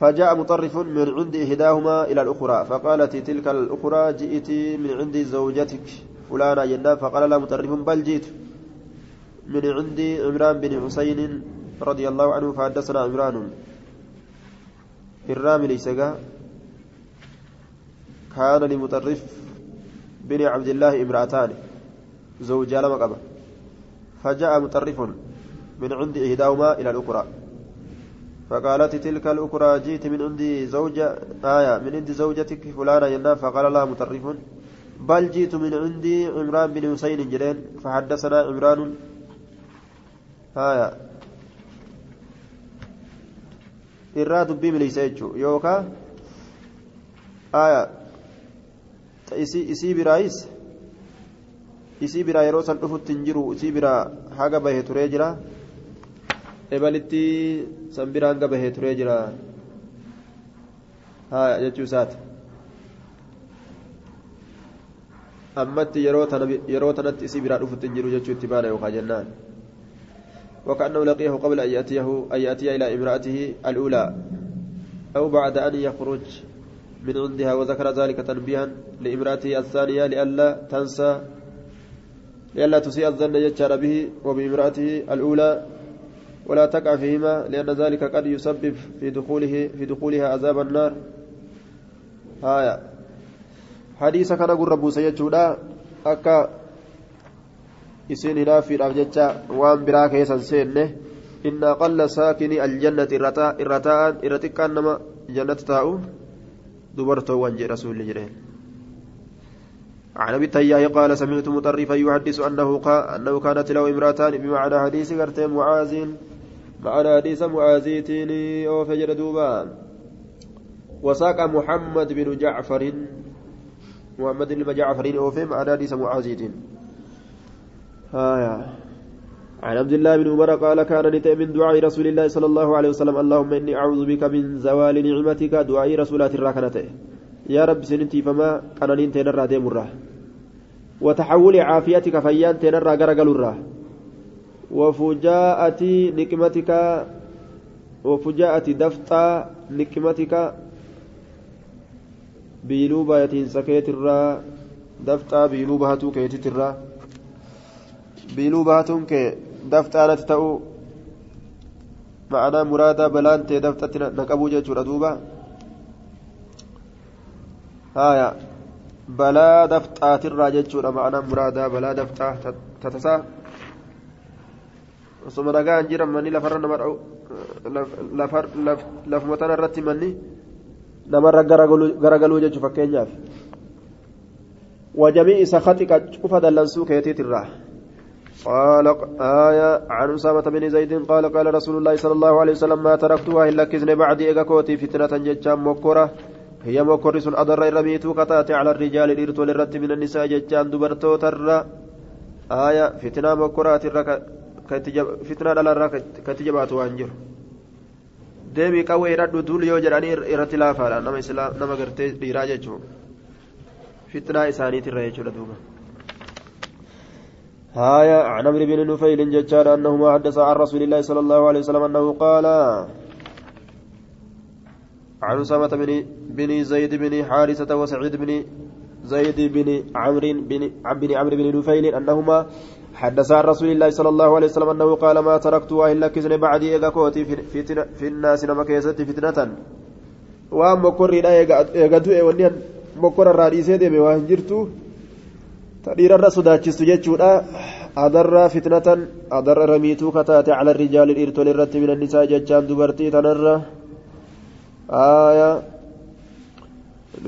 فجاء مطرف من عند إحداهما إلى الأخرى فقالت تلك الأخرى جئت من عند زوجتك فلانا جنة فقال لا مطرف بل جئت من عند عمران بن حسين رضي الله عنه فحدثنا عمران الرامي ليس كان لمطرف بن عبد الله امرأتان زوجا لما قبل فجاء مطرف من عند إحداهما إلى الأخرى. فقالت تلك الأخرى جئت من عند زوجة آية من عند زوجتك فلانة ينا فقال لها مطرف بل جئت من عند عمران بن حسين جرين فحدثنا عمران. آية. irraa dubbii mileysa jechuu yookaa aya isii biraayis isii biraa yeroo san dhufutti hin jiru isii biraa haga bahe turee jira ebalitti san biraa hanga bahee turee jira haya jechuu isaati ammatti yeroo tanatti isii biraa dhufutti hin jiru jechuu itti baana yookaa jennaan وكأنه لقيه قبل أن يأتيه أن يأتي إلى امرأته الأولى أو بعد أن يخرج من عندها وذكر ذلك تنبيها لإمرأته الثانية لئلا تنسى لئلا تسيء الظن يجار به وبامرأته الأولى ولا تقع فيهما لأن ذلك قد يسبب في دخوله في دخولها عذاب النار. آية. حديث كان قل ربو سيجودا أكا isin hinaafiidhaaf jecha waan biraa keessan seenne inna qalla saakini aljannati irra taa'an irra xiqqaan nama jannata taa'u dubartoowwan jedhe rasuulli jedheen عن أبي التياه قال سمعت مطرفا يحدث أنه قال أنه كانت له امرأتان بمعنى حديث قرت معاذ معنى حديث معاذيتين أو فجر دوبان. وساق محمد بن جعفر محمد بن جعفر أو في معنى حديث معاذيتين آية. عن عبد الله بن عمر قال كان نتأ من دعاء رسول الله صلى الله عليه وسلم اللهم إني أعوذ بك من زوال نعمتك دعاء رسولات الراكنته يا رب سنتي فما كان ننتين الرادي مرة وتحول عافيتك فيان تنرى غرقل الراه وفجاءة نكمتك وفجاءة دفتا نكمتك بيلوبة يتين سكيت الرا. دفتا بيلوبة كيتت الرا. biiluu baatuun dafxaanatti ta'uu ma'anaa muraadaa balaan ta'e dafxatti na qabuu jechuudha duuba haaya balaa dafxaatirraa jechuudha ma'anaa muraadaa balaa dafxaa tatasaa osuma nagaa hin jiran manni lafarra nama lafuma tana irratti manni namarra garagaluu jechuu fakkeenyaaf wajamii isa haxiqa cufa dallansuu keetiitirraa قال آية عن أسامة بن زيد قال قال رسول الله صلى الله عليه وسلم ما تركتها إلا كزن بعد إيقاكوتي فتنة ججام مكرة هي مكرس أضر رميتو كتاتي على الرجال الإرت والرت من النساء ججام دبرتو ترى. آية فتنة مكرة فتنة على كتجبات وانجر. deebii qawwee hidhadhu duul yoo jedhanii irratti laafaadha nama gartee dhiiraa jechuun fitnaa isaaniitirra jechuudha duuba. هايا عن عمرو بن نفيل ججار أنهما حدث عن رسول الله صلى الله عليه وسلم أنه قال عن أسامة بن بن زيد بن حارثة وسعيد بن زيد بن عمرو بن بن عمرو بن نفيل أنهما حدث عن رسول الله صلى الله عليه وسلم أنه قال ما تركت إلا كزن بعدي إذا كوتي في, في, الناس نما كيست فتنة. وأم مكر لا يقدو ونيان مكر الرئيس ديمي وأن جرتو. Dhiirarra sodaachistu jechuudha adarraa fitnatan adarra ramiituu kataate cala rijaali dhiirtole irratti min annisaa jechaan dubartii tanarra aya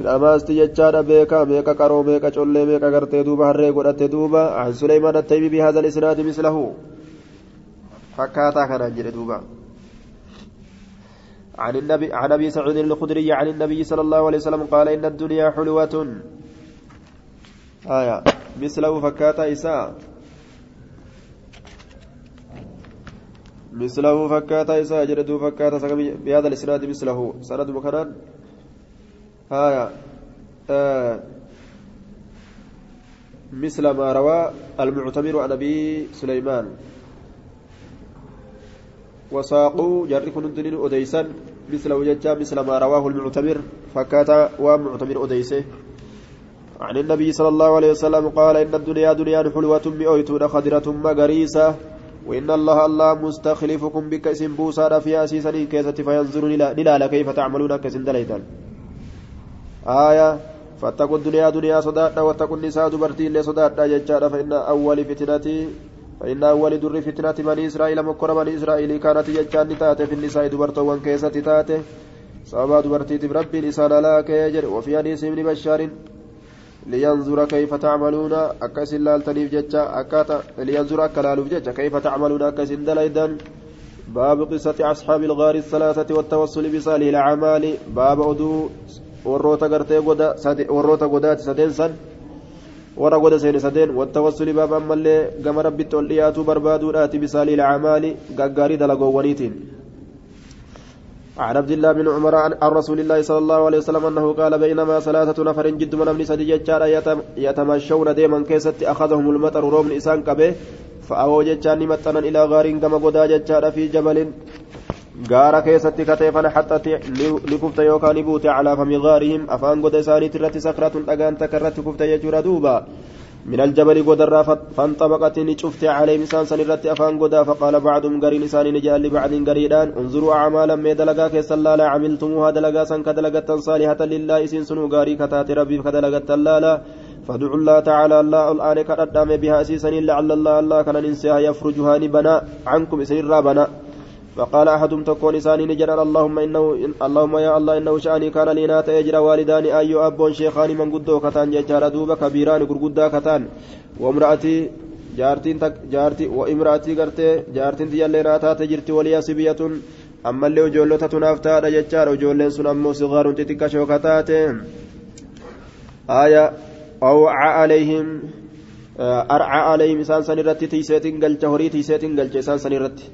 dhamaasti jechaadha beeka meeqa qaroo meeqa collee meeqa gartee duuba harree godhatte duuba an suleymaan attaybi bihada lisnaadi mislahu fakkaataa kanaan jedhe duuba عن النبي عن ابي سعيد الخدري عن النبي صلى الله عليه وسلم قال ان الدنيا حلوة آية. مثله فكاتا إساء مثله فكاتا إساء جردو فكاتا بهذا الإسناد مثله. سند مكانان آية. آه. مثل ما روى المعتمر عن أبي سليمان. وساقوا جرك نندن أديسا مثل وججا مثل ما رواه المعتمر. فكاتا ومعتمر أديسه. عن النبي صلى الله عليه وسلم قال إن الدنيا دنيا حلوة مئويتون خضرة مغريسة وإن الله الله مستخلفكم بك اسم في أسيسا كيسة فينظر نلال كيف تعملون كسن دليدان آية فاتقوا الدنيا دنيا صداقنا واتقوا النساء دبرتي اللي صداقنا ججارة فإن أول فتنة فإن أول در فتنة بني إسرائيل مكر بني إسرائيل كانت ججان تاتي في النساء دبرتوان كيسة تاتي سبب دبرتي برب لسان لا كيجر وفي لينظر كيف تعملون أكس لالتنيف جتشا أكاتا لينظر أكلالوف جتشا كيف تعملون أكس دليدا باب قصة أصحاب الغار الثلاثة والتوصل بصالح الأعمال باب أدو warroota gartee goda warroota godaati sadeen san warra goda seene sadeen wattawassuli baaba ammallee gama rabbitti ol dhiyaatuu barbaaduudhaati bisaalii lacamaali gaggaarii dalagoowwaniitiin عن عبد الله بن عمر عن رسول الله صلى الله عليه وسلم انه قال بينما ثلاثة نفر جد من ابن سدي يتمشون ديما كيست اخذهم المطر روم اسان كبه جتان متنا إلى غار كما غدا جتان في جبل gaara keessatti kateefan haxxate ni kufte yookaan ni buute calaa fami gaarihim afaan goda isaaniit irratti sakratun dhagaan takka irratti من الجبل قدر فانطبقت نشفت عليهم إنسان سنرت أفان قدا فقال بعضهم قرين إنسان نجال لبعض قريدان. انظروا أعمالا ما دلقا كيسلا لا عملتموها دلقا سن كدلقا صالحة لله إسن سنو قاري كتات ربي كدلقا لا فادعوا الله تعالى الله الآن كردام بها أسيسا لعل الله الله كان ننسيها يفرجها نبنا. عنكم إسن الرابنا. فقال أحدهم تكون إساني نجر اللهم إنه اللهم يا الله إنه شأني كان لي نات يجرى والدان أي أبون شيخان من قدو كتان ججار دوبا كبيران قرقدا كتان. وامرأتي جارتين تك جارتي وامرأتي قرتي جارتين تجلي ناتات جرتي وليا سبية أما اللي وجولة تنافتا ججار وجولين سن أمو صغار تتكا شوكتات آية أوعى عليهم أرعى عليهم إنسان سنرتي تيسيتين قلت هوري تيسيتين قلت إنسان سنرتي.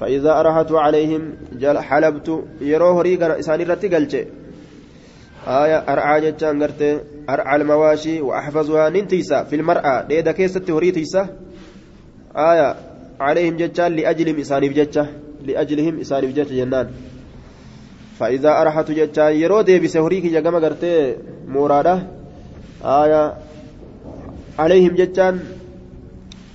فإذا أرهت عليهم حلبت يروه ريقا إساني رتي قلت آية أرعى جتان قرت أرعى المواشي وأحفظها ننتيسا في المرأة ليدا كيست هوري تيسا آية عليهم جتان لأجلهم إساني بجتة لأجلهم إساني بجتة جنان فإذا أرحت جتان يرو ديبس هوريك جقما قرت مرادة آية عليهم جتان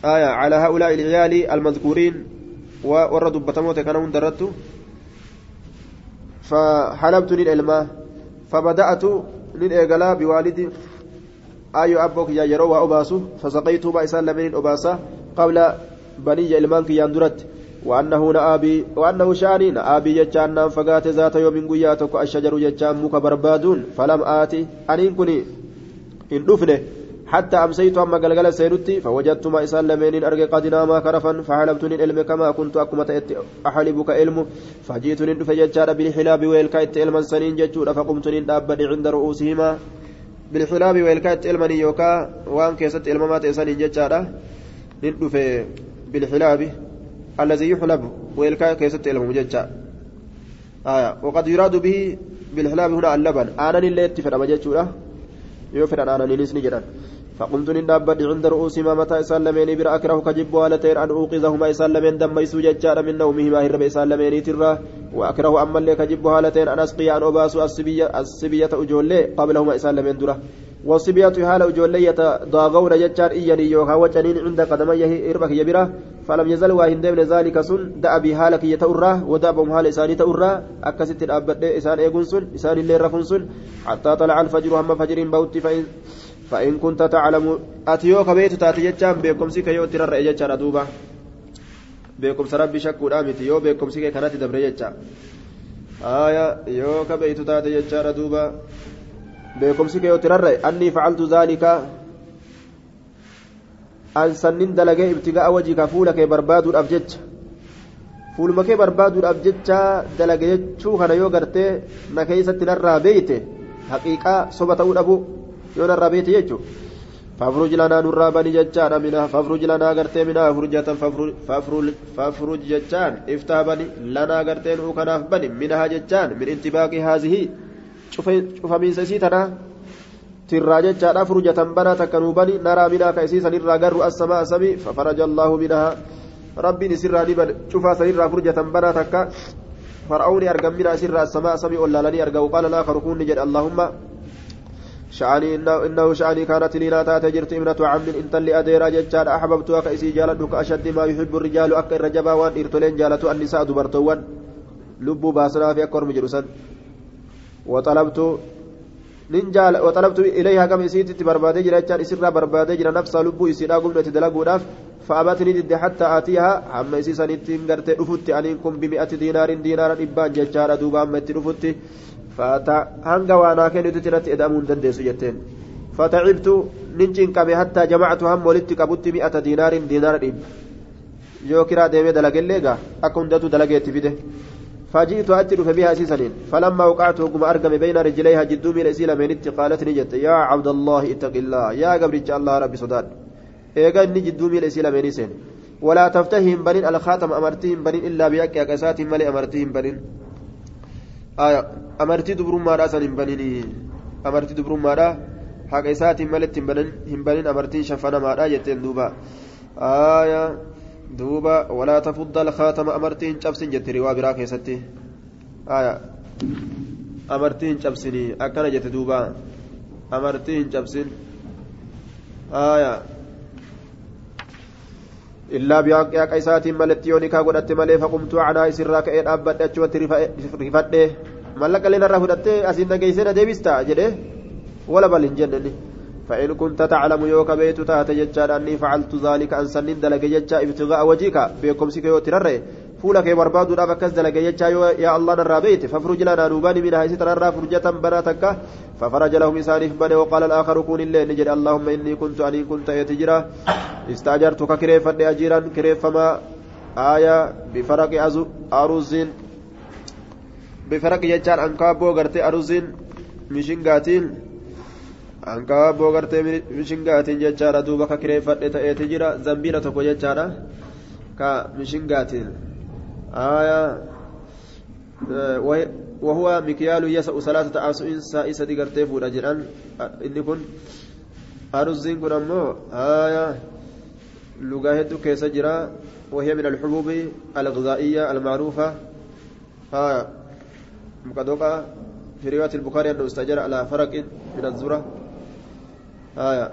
آية على هؤلاء العيال المذكورين warra dubbatamoota kana hundarrattu فحلبت للإلماء فبدأت للإيقلاء بوالدي أي أبوك يا يروا أباسو فسقيت بإسان لمن أباسا قبل بني إلمان كي يندرت وأنه نآبي وأنه شاني نآبي جتان فقات ذات يوم قياتك الشجر جتان مك بربادون فلم آتي أن كني إن دفنه حتى أمسيت أما قلقل سيرتي فوجدت ما إسان لمين أرقى قد ناما كرفا فحلبتني العلم كما كنت أكما أحلبك علم فجئتني فججار بالحلاب ويلكايت علما سنين ججور فقمتني دابني عند رؤوسهما. بالحلاب ويلكايت علمني يوكا وان كيست علمات إسان ججار ندف بالحلاب الذي يحلب ويلكايت كيست علم ججار. آية وقد يراد به بالحلاب هنا اللبن. آنا اللي يتفر أما يوفر أنا نينيس نجران فقمت ندابت عند رؤوسهما متى إسلمين بر أكره كجب والتين أن أوقظهما إسلمين دم يسو ججار من نومهما هرب إسلمين ترى وأكره أما اللي كجب والتين أن أسقي أن أباس السبية السبية أجولي قبلهما إسلمين درة. والسبية حال أجولي يتضاغون ججار إياني يوها وجنين عند قدميه إربك يبرة فلم يزل واهن دمن ذلك سن دأ بحالك يتأرى ودأبهم حال إساني تأرى. أكست الأبد إسان إيقون سن إسان اللي رفن سن. حتى طلع الفجر هم فجر بوت فإن فإن كنت تعلم أتيوك بيت تاتي جتشان بيكم سيكا يو ترى جتشان أدوبا. بيكم سربي شكو دامتي يو بيكم سيكا كانت دبر جتشان آية يوك بيت تاتي جتشان أدوبا. بيكم سيكا يو ترى أني فعلت ذلك. أن سنين دلقي ابتغاء وجهك فولك برباد الأبجج fuuluma kee barbaaduudhaaf jecha dalaga jechuu kana yoo gartee na keessatti narraa beeyte haqiiqaa soba yoo narraa beeyte jechuudha jechaadha mina fafruj lanaa gartee minaa furjatan fafruj jechaan iftaa bani lanaa gartee nuu kanaaf bani minaha jechaan min intibaaqi haazihii cufamiinsa isii tanaa tirraa jechaadha furjatan banaa takka nuu bani naraa minaa ka isii sanirraa garru assamaa samii fafaraja allaahu minhaa rabbiin isirraa ni bane cufaa sanirraa furjatan banaa takka فرعوني أرقم من أسر السماء سمي ولا لني أرقم وقال الآخر كوني جد اللهم شعني إنه, إنه شعني كانت لي لا تجرت ابنة عم إنت اللي أدير جتشان أحببتها كأسي جالتك أشد ما يحب الرجال أكر رجبا وان إرتلين جالت النساء دبرتوان لبو باسنا في أكر مجلسا وطلبت ننجال وطلبت إليها كم إسيت بربادي جرا جان إسرا بربادي جرا نفسها لبو إسيرا قمنا تدلقوا ناف فأبتني ضد حتى آتيها عما إسيسا نتين قرت رفت أنكم بمئة دينار دينارا إبان ججارا دوبا أما رفت فأتا هنگا وأنا كنت ترت إدامون دندس جتين. فتعبت ننجن كمي حتى جمعت هم ولدت كبت مئة دينار دينار إب yoo kiraa deemee dalagellee gaa akka hundatu dalageetti fide فجئت أتر بها سيسنين فلما وقعت وقم أرقم بين رجليها جدو من إسيلا من قالت نجت يا عبد الله اتق الله. يا قبرج الله ربي صداد. إيقا إني جدو من إسيلا من إسين. ولا تفتهم بنين الخاتم أمرتهم بنين إلا أكساتهم ملي أمرتهم بنين آية أمرتي دبرون مارا سنين بنين أمرتي دبرون مارا حق إساتهم ملي هم بنين أمرتين شفنا مارا يتين دوبا. آية دوبا ولا تفض الخاتم أمرتين شبسين جت روا برا كيستي آية أمرتين شبسني أكنا إلا بياق قيسات ملتيوني كاغودت ملي فقمت على سرا كأن أبد أجوت رفته ملك لنا رفضت أسين نجيسنا ديبستا جده. ولا بل جنني. فإن كنت تعلم يوك بيت تات ججار أني فعلت ذلك أن سنين دلق ججا ابتغاء وجهك. بكم سكيو ترره فولك برباد لا بكز دلق ججا يا الله نرى بيت فافرج لنا نوبان من هاي سترى فرجة بناتك ففرج لهم إسانف بني وقال الآخر كون الليل نجد اللهم إني كنت أني كنت يتجرى استأجرتك كريفا أجيرا كريفا آية بفرق أرز بفرق ججار أنكابو غرتي أرز مشنغاتين hanqaaboo gartee mishingaatiin jechaadha duuba ka kireeffadhe ta'eeti jira. Zambiila tokko jechaadha ka mishingaatiin وهو مكيال يسأ ثلاثة أسئل سائسة قرتي فودا جران كن أرزين كن آية لغة هدو كيسا جرا وهي من الحبوب الغذائية المعروفة. آية مقدوقة في رواية البخاري أنه استجر على فرق من الزرة haya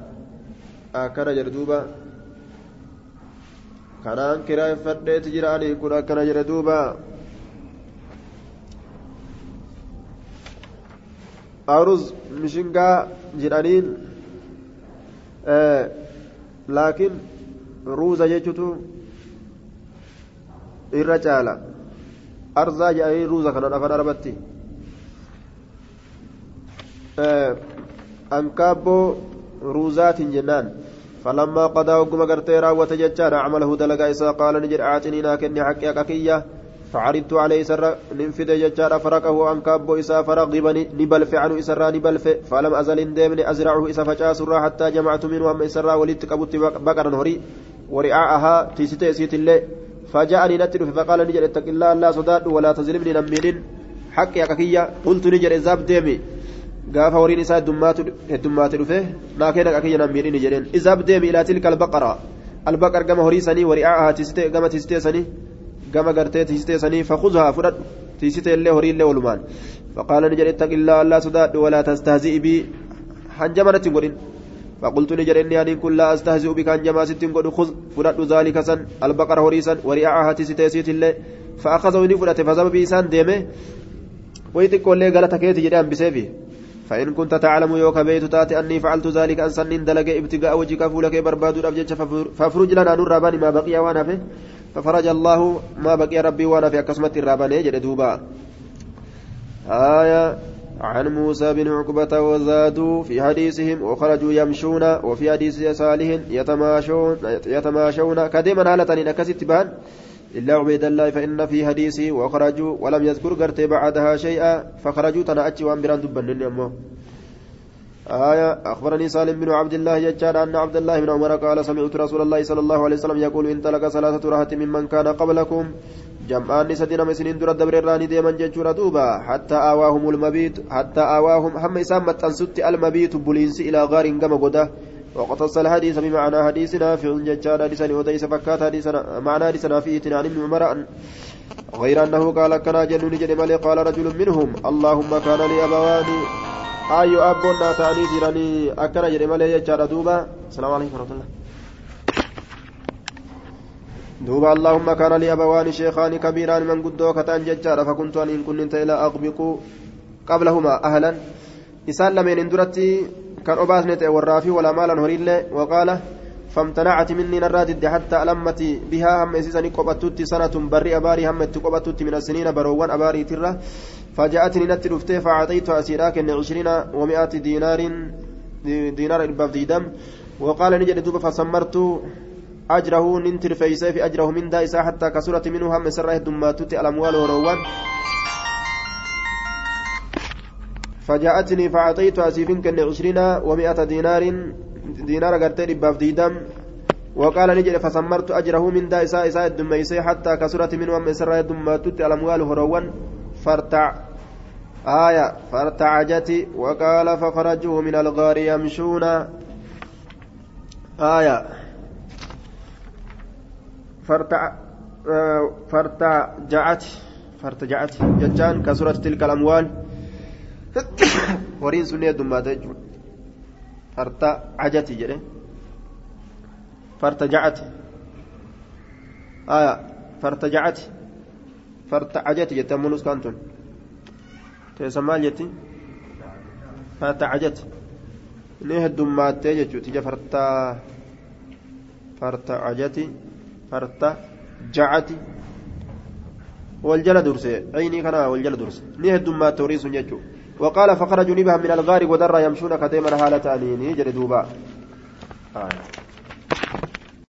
akkana jedhe duuba kanaan kiraayeffadheeti jira ani kun akkana jedhe duuba aruz mishingaa jedhaniin laakiin ruuza jechutu irra caala arzaa jedhanii ruuza kanan afaan arabatti ankaabboo روزات جنان فلما قضى وقم قرتي راوة ججان عمله دلقا إسا قال نجر أعطني ناكني حقي أكية فعرضت عليه سر ننفذ ججار فرقه عن كابو إسا فرغبني نبلف عنه إسرا نبلف فلم أزل ديمني أزرعه إسا فجاسر حتى جمعت منه أما إسرا ولدت كبت بقرا هري ورعاءها تيستي سيت الله فجاءني نتر فقال نجر اتق الله لا صداد ولا تظلمني نمين حقي أكية قلت نجر إزاب ديمي gaafa horiin isaa heddummaate dhufe naakeen akka nan miidhini jedheen isaaf deemi ilaa tilka albaqara albaqar gama horii sanii wari'aa tiisitee gama tiisitee sanii gama gartee tiisitee sanii fakuzhaa fudhadhu tiisitee illee horii illee walumaan faqaala ni jedhe ittaqillaa allaa sodaadhu walaa tastahzi'i bii hanjama natti hin godhin فقلت نجر إني أن كن لا أستهزئ بك أن جما ست قد خذ فرد ذلك سن البقر هريسا وريعها تسيتيسيت الله فأخذه نفرة فزم بيسان ديمه ويتقول لي قالت كيتي جدام بسيفي فإن كنت تعلم يوك بيت تاتي أني فعلت ذلك أن سنين دلق ابتغاء وجهك فولك برباد الأبجج فافرج لنا نور رابان ما بقي وأنا فيه. ففرج الله ما بقي ربي وأنا في أكسمت الرابان يجد دوبا. آية عن موسى بن عقبة وزادوا في حديثهم وخرجوا يمشون وفي حديث صالح يتماشون يتماشون. كديما هالة نكست بان إلا عبيد الله فإن في حديثه وخرجوا ولم يذكر قرت بعدها شيئا فخرجوا تنأتي وأن بران أمه آية أخبرني سالم بن عبد الله ججان أن عبد الله بن عمر قال سمعت رسول الله صلى الله عليه وسلم يقول تلك ثلاثة رهط ممن كان قبلكم sadi nama isiniin dura dabreerraa ni deeman jechuudha duuba hattaa aawaahum ulmabiitu hattaa aawaahum hamma isaan maxxansutti almabiitu buliinsi ilaa gaariin gama goda وقتص الحديث بمعنى حديث نافع ججار حديثا وديس فكات حديثا معنى حديث نافع عن ابن عمر غير أنه قال كنا جنون جن مالي قال رجل منهم اللهم كان لي أبوان أي أبونا تاني جراني أكنا جن مالي يجار دوبا. السلام عليكم ورحمة الله. دوبا. اللهم كان لي أبوان شيخان كبيران من قدو كتان ججار فكنت أن إن كنت إلى أغبق قبلهما أهلا. إسان لمن اندرتي كان أباسنت والرافي ولا مالا هريله وقال فامتنعت مني نرادد حتى ألمت بها هم إسيسني قبطت سنة بري أباري هم قبطت من السنين بروان أباري ترة فجاءتني نت رفتي فأعطيت أسيراك عشرين ومائة دينار دينار الباب ديدم وقال نجد دوب فسمرت أجره ننتر في أجره من دائسة حتى كسرت منه هم سره دماتت الأموال وروان. فجاءتني فأعطيت أسيفين كن عشرين ومائة دينار دينار قرتي باب ديدم. وقال نجد فسمرت أجره من دا إساء إساء حتى كسرت من وم إسراء الدماتت الأموال هروان. فارتع. آية. فارتعجت وقال فخرجوا من الغار يمشون. آية. فارتع. آه فارتجعت فارتجعت ججان كسرت تلك الأموال. Horiin sun heddummaata jechuudha farta cajati jedhe farta jacati aya farta jacati farta cajati jette ammoo nuskaan tun teessa maal jetti farta cajati ni heddummaattee jechuudha ija farta farta cajati farta jacati wal jala durse aynii kana wal jala durse ni heddummaate horiin sun jechuudha وقال فخرجوا نبها من الغار ودر يمشون كديما هالة أنيني جلدوبا آه.